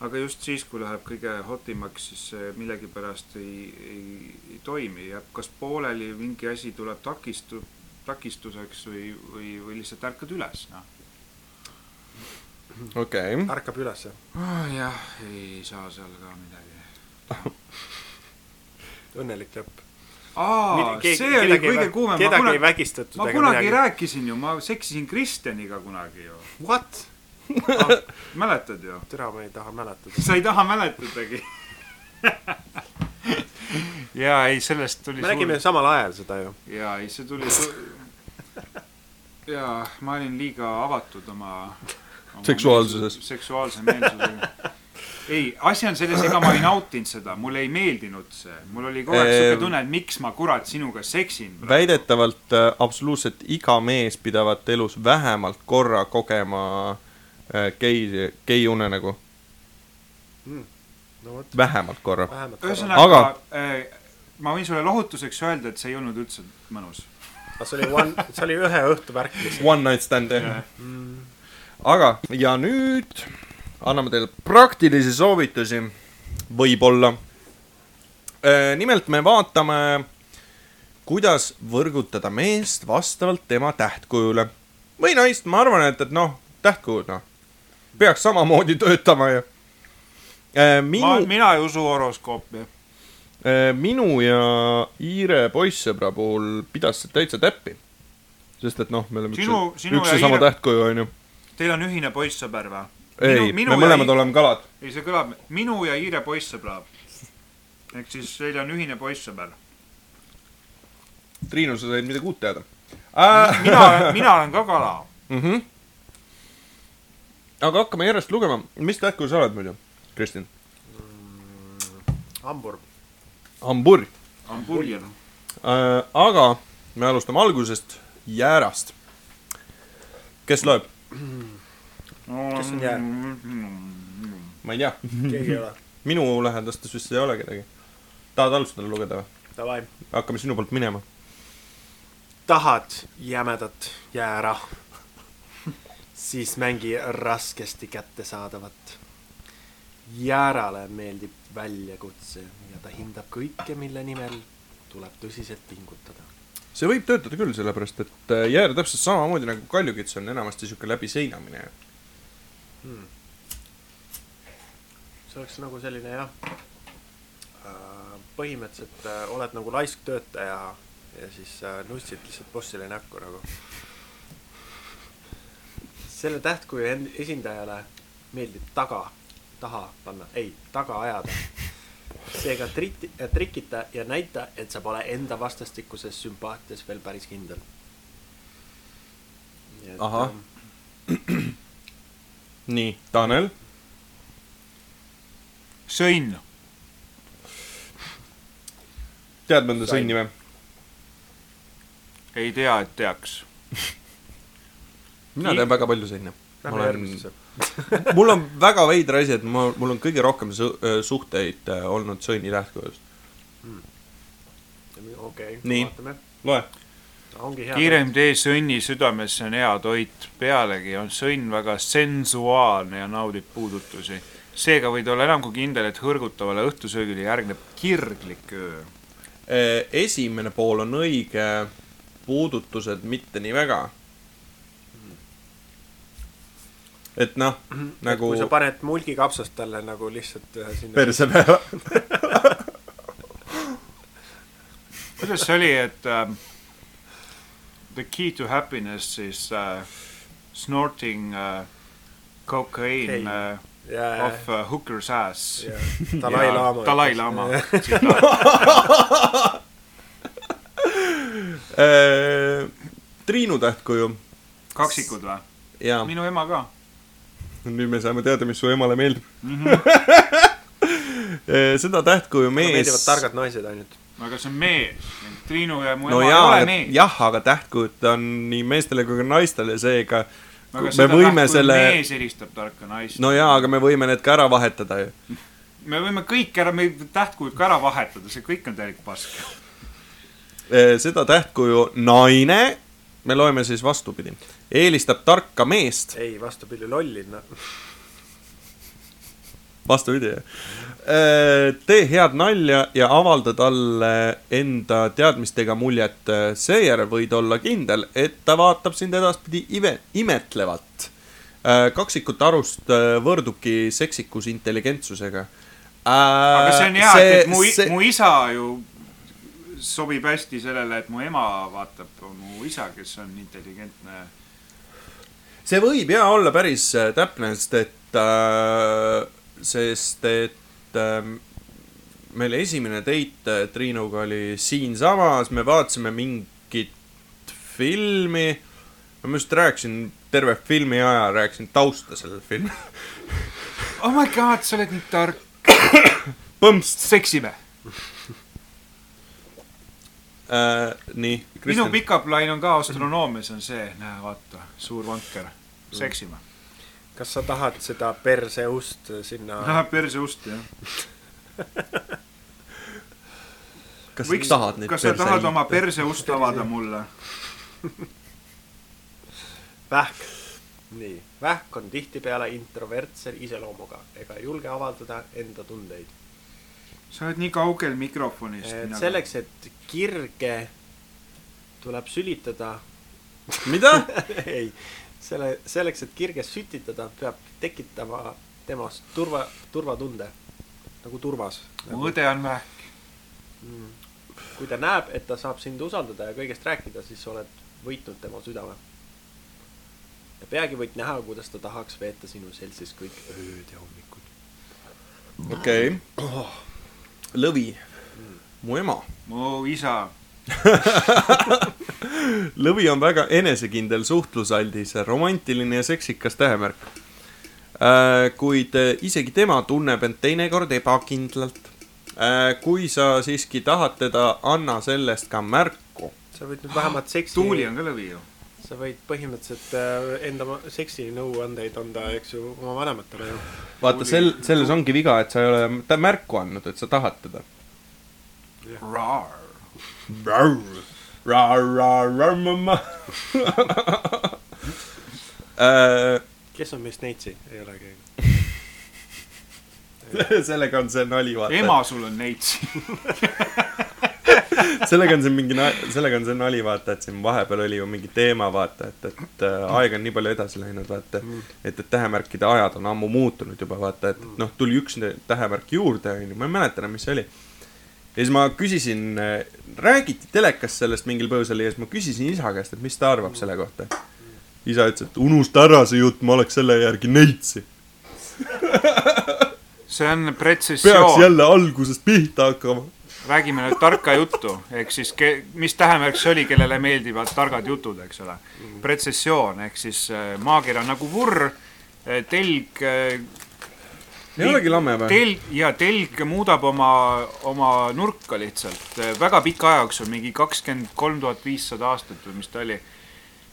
aga just siis, kui läheb kõige hotimaks, siis millegipärast ei, ei, ei toimi, jääb kas pooleli, mingi asi tuleb takistu-, takistuseks või, või, või lihtsalt ärkad üles, noh. okei, ärkab ülesse. oh,. jah, ei saa seal ka midagi. [laughs] õnnelik lõpp. aa, see oli kõige kuumem, ma kedagi ei kunagi, vägistatud ma kunagi midagi. rääkisin ju, ma seksisin Kristjaniga kunagi ju. What? mäletad ju? türa, ma ei taha mäletada. sa ei taha mäletadagi [laughs] ja ei, sellest tuli me nägime samal ajal seda ju. ja ei, see tuli su... ja ma olin liiga avatud oma, oma Seksuaalsuses. meelsus- seksuaalse meelsusega ei, asi on selles, ega ma ei nautinud seda, mulle ei meeldinud see, mul oli kogu aeg siuke tunne, et miks ma kurat sinuga seksin. väidetavalt äh, absoluutselt iga mees pidavat elus vähemalt korra kogema äh, gei, gei unenägu, no vot, vähemalt korra. ühesõnaga Aga- äh, ma võin sulle lohutuseks öelda, et see ei olnud üldse mõnus. see oli one, see oli ühe õhtu värk lihtsalt. One night stand jah. aga, ja nüüd anname teile praktilisi soovitusi, võib-olla. nimelt me vaatame, kuidas võrgutada meest vastavalt tema tähtkujule või naist, ma arvan, et, et noh, tähtkujud noh, peaks samamoodi töötama ju. ma, minu, mina ei usu horoskoopi. Minu ja Iire poissõbra puhul pidas see täitsa täppi. sest et noh, me oleme Sinu- üks, sinu üks ja sama Iire- tähtkuju onju. Teil on ühine poissõber või? ei, Minu- me minu ja mõlemad I- oleme kalad. ei, see kõlab minu ja Iire poissõbra. ehk siis teil on ühine poissõber. Triinu, sa said midagi uut teada äh,? mina, mina olen ka kala. Mm -hmm. aga hakkame järjest lugema, mis tähtkuju sa oled muidu, Kristjan? hambur. Hamburg hamburger. äh,. aga me alustame algusest, jäärast. kes loeb? Kes on jäär? ma ei tea, keegi ei ole. minu lähedastes vist ei ole kedagi. tahad alustada lugeda või? Davai. hakkame sinu poolt minema. tahad jämedat jäära, siis mängi raskesti kättesaadavat. Jäärale meeldib väljakutse ja ta hindab kõike, mille nimel tuleb tõsiselt pingutada. see võib töötada küll, sellepärast et äh, jäär täpselt samamoodi nagu kaljukits on enamasti sihuke läbi seina minev. see oleks nagu selline jah, põhimõtteliselt äh, oled nagu laisk töötaja ja siis äh, nussid lihtsalt bossile näkku nagu. selle tähtkuju esindajale meeldib taga, taha panna, ei, taga ajada. seega triti-, trikita ja näita, et sa pole enda vastastikuses sümpaatias veel päris kindel. Ahah.. [clears throat] nii, Tanel. sõnn. tead mõnda sõnni või? ei tea, et teaks. [laughs] mina tean väga palju sõnne. Lähme olen- [laughs] mul on väga veider asi, et ma, mul on kõige rohkem su äh, suhteid äh, olnud sõnni tähtkujust. okei, Nii. vaatame. loe. ongi hea. kiirem tee sõnni südamesse on hea toit, pealegi on sõnn väga sensuaalne ja naudib puudutusi. seega võid olla enam kui kindel, et hõrgutavale õhtusöögile järgneb kirglik öö. Äh, esimene pool on õige, puudutused mitte nii väga. Et noh, nagu nagu kui sa paned mulgikapsast talle nagu lihtsalt ühe sinna. perse peale. [laughs] kuidas see oli, et um, the key to happiness is uh, snorting uh, cocaine Hey. uh, ja, of uh, hooker's ass. [laughs] ja Dalai-laama. Dalai-laama. Äh, Triinu tähtkuju kaksikud või? ja minu ema ka. [laughs] nüüd me saame teada, mis su emale meeldib mm. -hmm. seda tähtkuju mulle meeldivad mees. targad naised ainult. aga see on mees. Triinu ja mu no ema ei jaa ole, mees. jah, aga tähtkujud on nii meestele kui ka naistele, seega aga me seda võime selle, mees eristab tarka naist. no jaa, aga me võime need ka ära vahetada ju. [laughs] me võime kõik ära, me tähtkujud ka ära vahetada, see kõik on täielik pask. Eh, seda tähtkuju naine, me loeme siis vastupidi, eelistab tarka meest, ei, vastupidi, lolli. vastupidi jah. tee head nalja ja avalda talle enda teadmistega muljet, seejärel võid olla kindel, et ta vaatab sind edaspidi ive, imetlevalt. kaksikute arust äh, võrdubki seksikus intelligentsusega. aga see on hea, et mu, mu isa ju sobib hästi sellele, et mu ema vaatab mu isa, kes on intelligentne. see võib ja olla päris äh, täpne, sest et äh,, sest et äh, meil esimene date äh, Triinuga oli siinsamas, me vaatasime mingit filmi. ma just rääkisin terve filmi aja, rääkisin tausta sellel filmil. oh my god, sa oled nii tark. [coughs] põmst seksime. äh,. nii. minu pickup line on ka astronoomias on see, näe vaata, suur vanker, seksime. kas sa tahad seda perseust sinna? [laughs] Läheb perse ust jah. kas võiks sa, tahad neid kas sa tahad oma perse ust avada mulle? [laughs] vähk. nii, vähk on tihtipeale introvertse iseloomuga ega julge avaldada enda tundeid. Sa oled nii kaugel mikrofonist. et selleks, et kirge tuleb sülitada, [laughs] mida? [laughs] ei, selle, selleks, et kirge sütitada, peab tekitama temast turva, turvatunde. nagu turvas. mu õde on vähk. kui ta näeb, et ta saab sind usaldada ja kõigest rääkida, siis oled võitnud tema südame. ja peagi võid näha, kuidas ta tahaks veeta sinu seltsis kõik ööd ja hommikud. okei okay.. lõvi, mu ema. mu isa. [laughs] lõvi on väga enesekindel, suhtlusaldis, romantiline ja seksikas tähemärk. kuid äh, isegi tema tunneb end teinekord ebakindlalt. kui sa siiski tahad teda, anna sellest ka märku. sa võid nüüd vähemalt seksi. tuuli on ka lõvi ju. Sa võid põhimõtteliselt äh, enda seksinõuandeid anda, eks ju, oma vanematele ju. vaata, sel, selles ongi viga, et sa ei ole ta märku andnud, et sa tahad teda. Äh, kes on meist neitsi? ei ole keegi. [laughs] sellega on see nali, vaata. ema, sul on neits. [laughs] [laughs] sellega on siin mingi, sellega on see nali, vaata, et siin vahepeal oli ju mingi teema, vaata, et, et äh, aeg on nii palju edasi läinud, vaata mm.. et, et tähemärkide ajad on ammu muutunud juba, vaata, et noh, tuli üks tähemärk juurde, onju, ma ei mäleta enam, mis see oli. ja siis ma küsisin, räägiti telekas sellest mingil põhjusel ja siis ma küsisin isa käest, et mis ta arvab selle kohta. isa ütles, et unusta ära see jutt, ma oleks selle järgi neitsi. see on peaks pretsessioon. jälle algusest pihta hakkama. Räägime nüüd tarka juttu, ehk siis ke, mis tähemärk see oli, kellele meeldivad targad jutud, eks ole. pretsessioon ehk siis äh, maakera nagu vurr, telg äh, ei olegi lame või? telg ja telg muudab oma, oma nurka lihtsalt väga pika aja jooksul, mingi kakskümmend kolm tuhat viissada aastat või mis ta oli,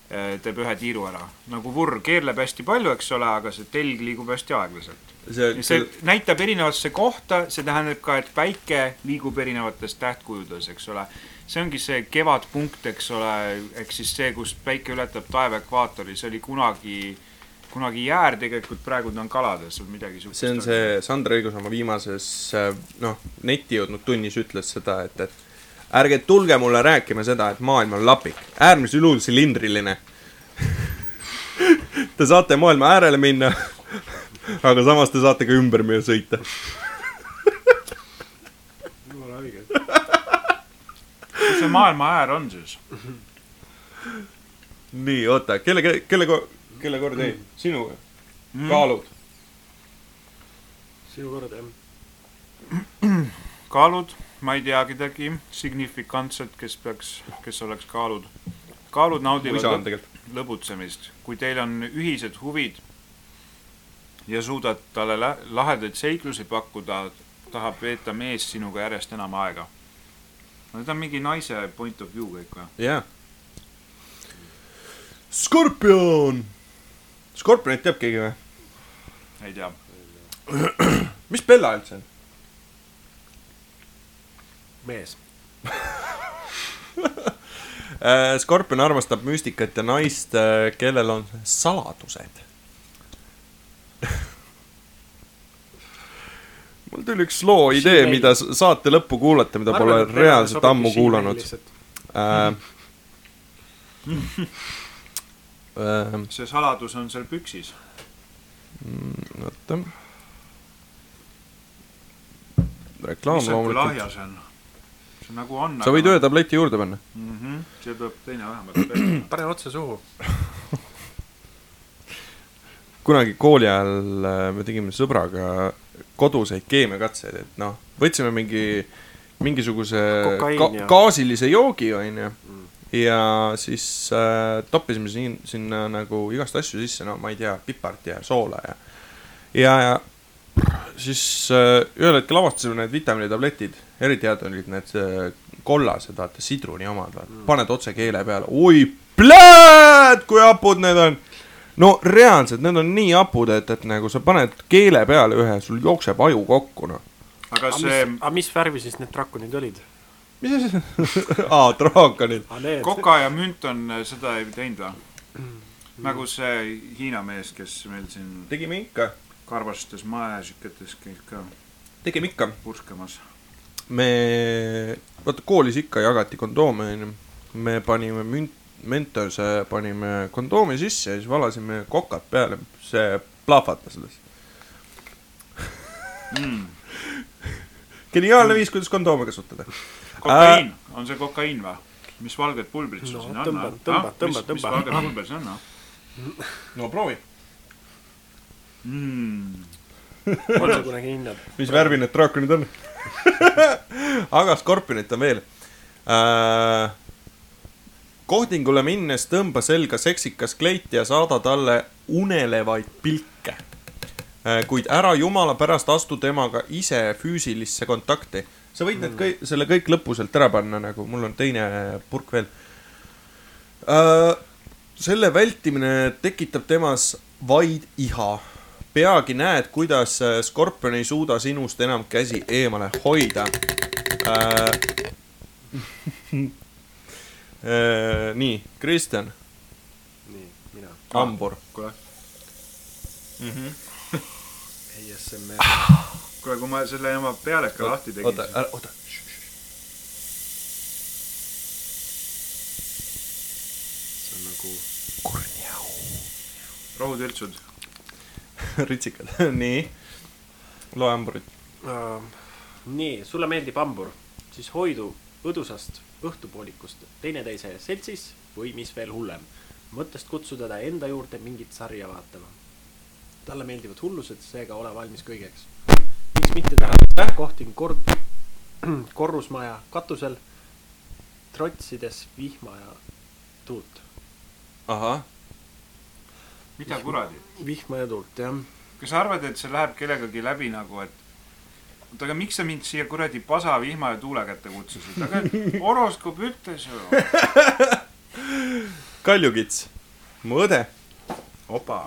teeb ühe tiiru ära. nagu vurr keerleb hästi palju, eks ole, aga see telg liigub hästi aeglaselt. see, see näitab erinevasse kohta, see tähendab ka, et päike liigub erinevates tähtkujudes, eks ole. see ongi see kevadpunkt, eks ole, ehk siis see, kus päike ületab taeva ekvaatori, see oli kunagi, kunagi jäär tegelikult, praegu ta on kalades või midagi siukest. see on see, Sandra Õigus oma viimases noh, netti jõudnud tunnis ütles seda, et, et ärge tulge mulle rääkima seda, et maailm on lapik, äärmisel juhul silindriline. [laughs] Te saate maailma äärele minna, [laughs] aga samas te saate ka ümber meie sõita. [laughs] jumala õige. kus see maailma äär on siis? nii, oota, kelle, kelle, kelle kord jäi? sinu või? kaalud. sinu kord jah. [clears throat] kaalud, ma ei tea kedagi signifikantset, kes peaks, kes oleks kaalud. kaalud naudivad lõb lõbutsemist, kui teil on ühised huvid ja suudad talle lahedaid seiklusi pakkuda, tahab veeta mees sinuga järjest enam aega. no need on mingi naise point of view kõik või? jaa. Skorpion. Skorpionit teab keegi või? ei tea. [clears throat] mis Bella üldse on? mees. Äh, Skorpion armastab müstikat ja naist, kellel on saladused. mul tuli üks loo idee, mida saate lõppu kuulata, mida pole reaalselt ammu kuulanud. Äh, [laughs] äh, see saladus on seal püksis. oota. reklaam loomulikult. lahja see on. See nagu on. sa võid ühe tableti juurde panna. mm. -hmm. see tuleb teine vähemalt. [clears throat] pane otse suhu. [laughs] kunagi kooli ajal äh, me tegime sõbraga koduseid keemiakatseid, et noh, võtsime mingi, mingisuguse Kokaiin ja- gaasilise joogi, onju. ja siis äh, toppisime siin, sinna nagu igast asju sisse, no ma ei tea, pipart ja soola ja, ja, ja siis äh, ühel hetkel avastasime need vitamiinitabletid, eriti head olid need äh, kollased, vaata, sidruni omad, vaata, paned otse keele peale, oi, pläät, kui hapud need on no reaalselt, need on nii hapud, et, et nagu sa paned keele peale ühe, sul jookseb aju kokku, noh. aga see mis, aga mis värvi siis need drakonid olid? mis asi? [laughs] aa, draakonid. aa, need. Koka ja Münt on äh, seda ei teinud või? nagu see Hiina mees, kes meil siin tegime ikka, karvastes maesikates käis ka tegime ikka. purskamas. me, vaata koolis ikka jagati kondoome, onju. me panime münt, Mentose panime kondoomi sisse ja siis valasime kokad peale, see plahvatas alles. Mm. [laughs] geniaalne viis, kuidas kondoome kasutada. kokaiin, on see kokaiin või? mis valged pulbrid sul No, siin on? tõmba- tõmba- tõmba- mis tõmba. valged pulber see on, noh no proovi. mm.? on see kunagi hinnad? [laughs] mis värvi need draakonid on? [laughs] aga skorpionit on veel äh,. kohdingule minnes tõmba selga seksikas kleit ja saada talle unelevaid pilke äh,. kuid ära jumala pärast astu temaga ise füüsilisse kontakti. sa võid need kõik, selle kõik lõpuselt ära panna, nagu mul on teine purk veel äh,. selle vältimine tekitab temas vaid iha peagi näed, kuidas äh, skorpion ei suuda sinust enam käsi eemale hoida äh,. Äh, nii, Kristjan, nii, mina. hambur. kuule, ASMR. kuule, kui ma selle oma pealeka lahti tegin oota, ära, oota. see on nagu rohutültsud, [laughs] ritsikad, [laughs] nii. loe hamburit. uh,. nii, sulle meeldib hambur, siis hoidu õdusast õhtupoolikust teineteise seltsis või mis veel hullem, mõttest kutsuda ta enda juurde mingit sarja vaatama. talle meeldivad hullused, seega ole valmis kõigeks. miks mitte teha kohting kord-, [clears throat] korrusmaja katusel, trotsides vihma ja tuult. ahah, mida kuradi? vihma ja tuult, jah. kas sa arvad, et see läheb kellegagi läbi nagu, et oota, aga miks sa mind siia kuradi pasa, vihma ja tuule kätte kutsusid, aga horoskoop ütles ju. [laughs] kaljukits, mu õde. opa.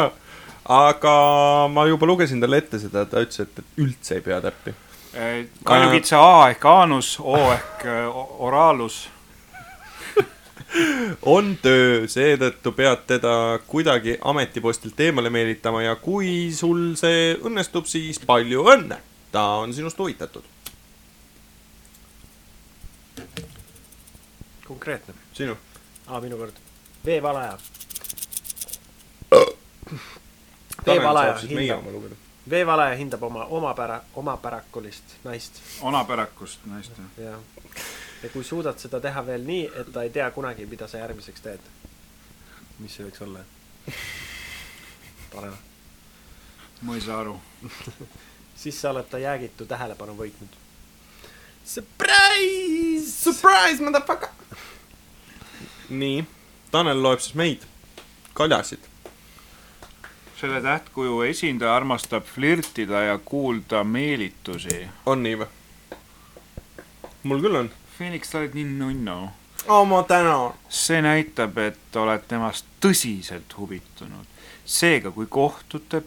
[laughs] aga ma juba lugesin talle ette seda, ta ütles, et üldse ei pea täppi. kaljukitse A ehk aanus, O ehk o- oraalus. On töö, seetõttu pead teda kuidagi ametipostilt eemale meelitama ja kui sul see õnnestub, siis palju õnne. ta on sinust huvitatud. konkreetne. sinu. aa, minu kord. veevalaja. Veevalaja hindab, veevalaja hindab oma omapära, omapärakulist naist onapärakust naist. ja, ja kui suudad seda teha veel nii, et ta ei tea kunagi, mida sa järgmiseks teed. mis see võiks olla? tore. ma ei saa aru. [laughs] siis sa oled ta jäägitu tähelepanu võitnud. Surprise, surprise, motherfucker. nii, Tanel loeb siis meid, kaljasid. selle tähtkuju esindaja armastab flirtida ja kuulda meelitusi. on nii või? mul küll on. Phoenix, sa oled nii nunnu. aa, ma tänan. see näitab, et oled temast tõsiselt huvitunud. seega, kui kohtute,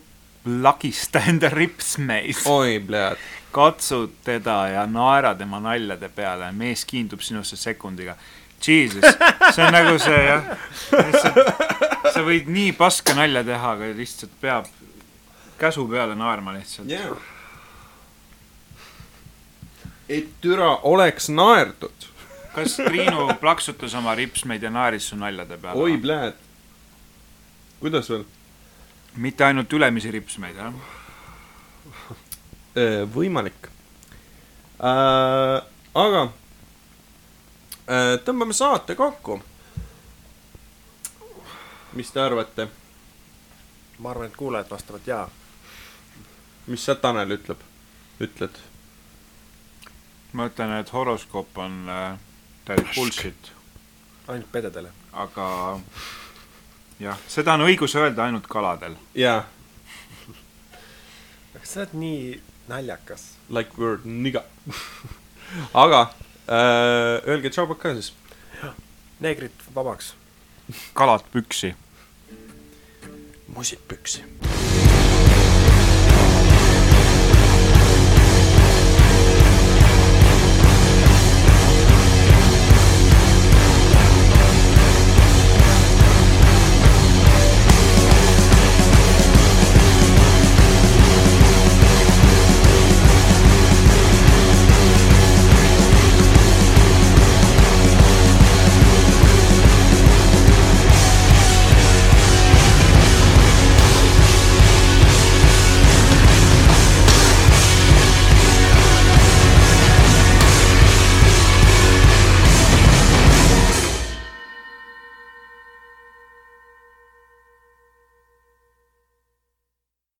lakista enda ripsmeis oh.. oi, pljääd. katsud teda ja naera tema naljade peale, mees kiindub sinusse sekundiga. Jesus, see on nagu see jah, sa võid nii paska nalja teha, aga lihtsalt peab käsu peale naerma lihtsalt yeah.. Et türa oleks naerdud. kas Triinu plaksutas oma ripsmeid ja naeris su naljade peale? oi, pljääd. kuidas veel? mitte ainult ülemisi ripsmeid, jah? võimalik äh,. aga äh, tõmbame saate kokku. mis te arvate, ma arvan, et kuulajad vastavad jaa. mis sa, Tanel, ütleb, ütled? Ma ütlen, et horoskoop on äh, täielik bullshit, ainult pededele. aga jah, seda on õigus öelda ainult kaladel. jaa, kas sa oled nii naljakas? like word nigga. [laughs] aga äh, öelge tšau ka siis. neegrid vabaks. kalad püksi. musid püksi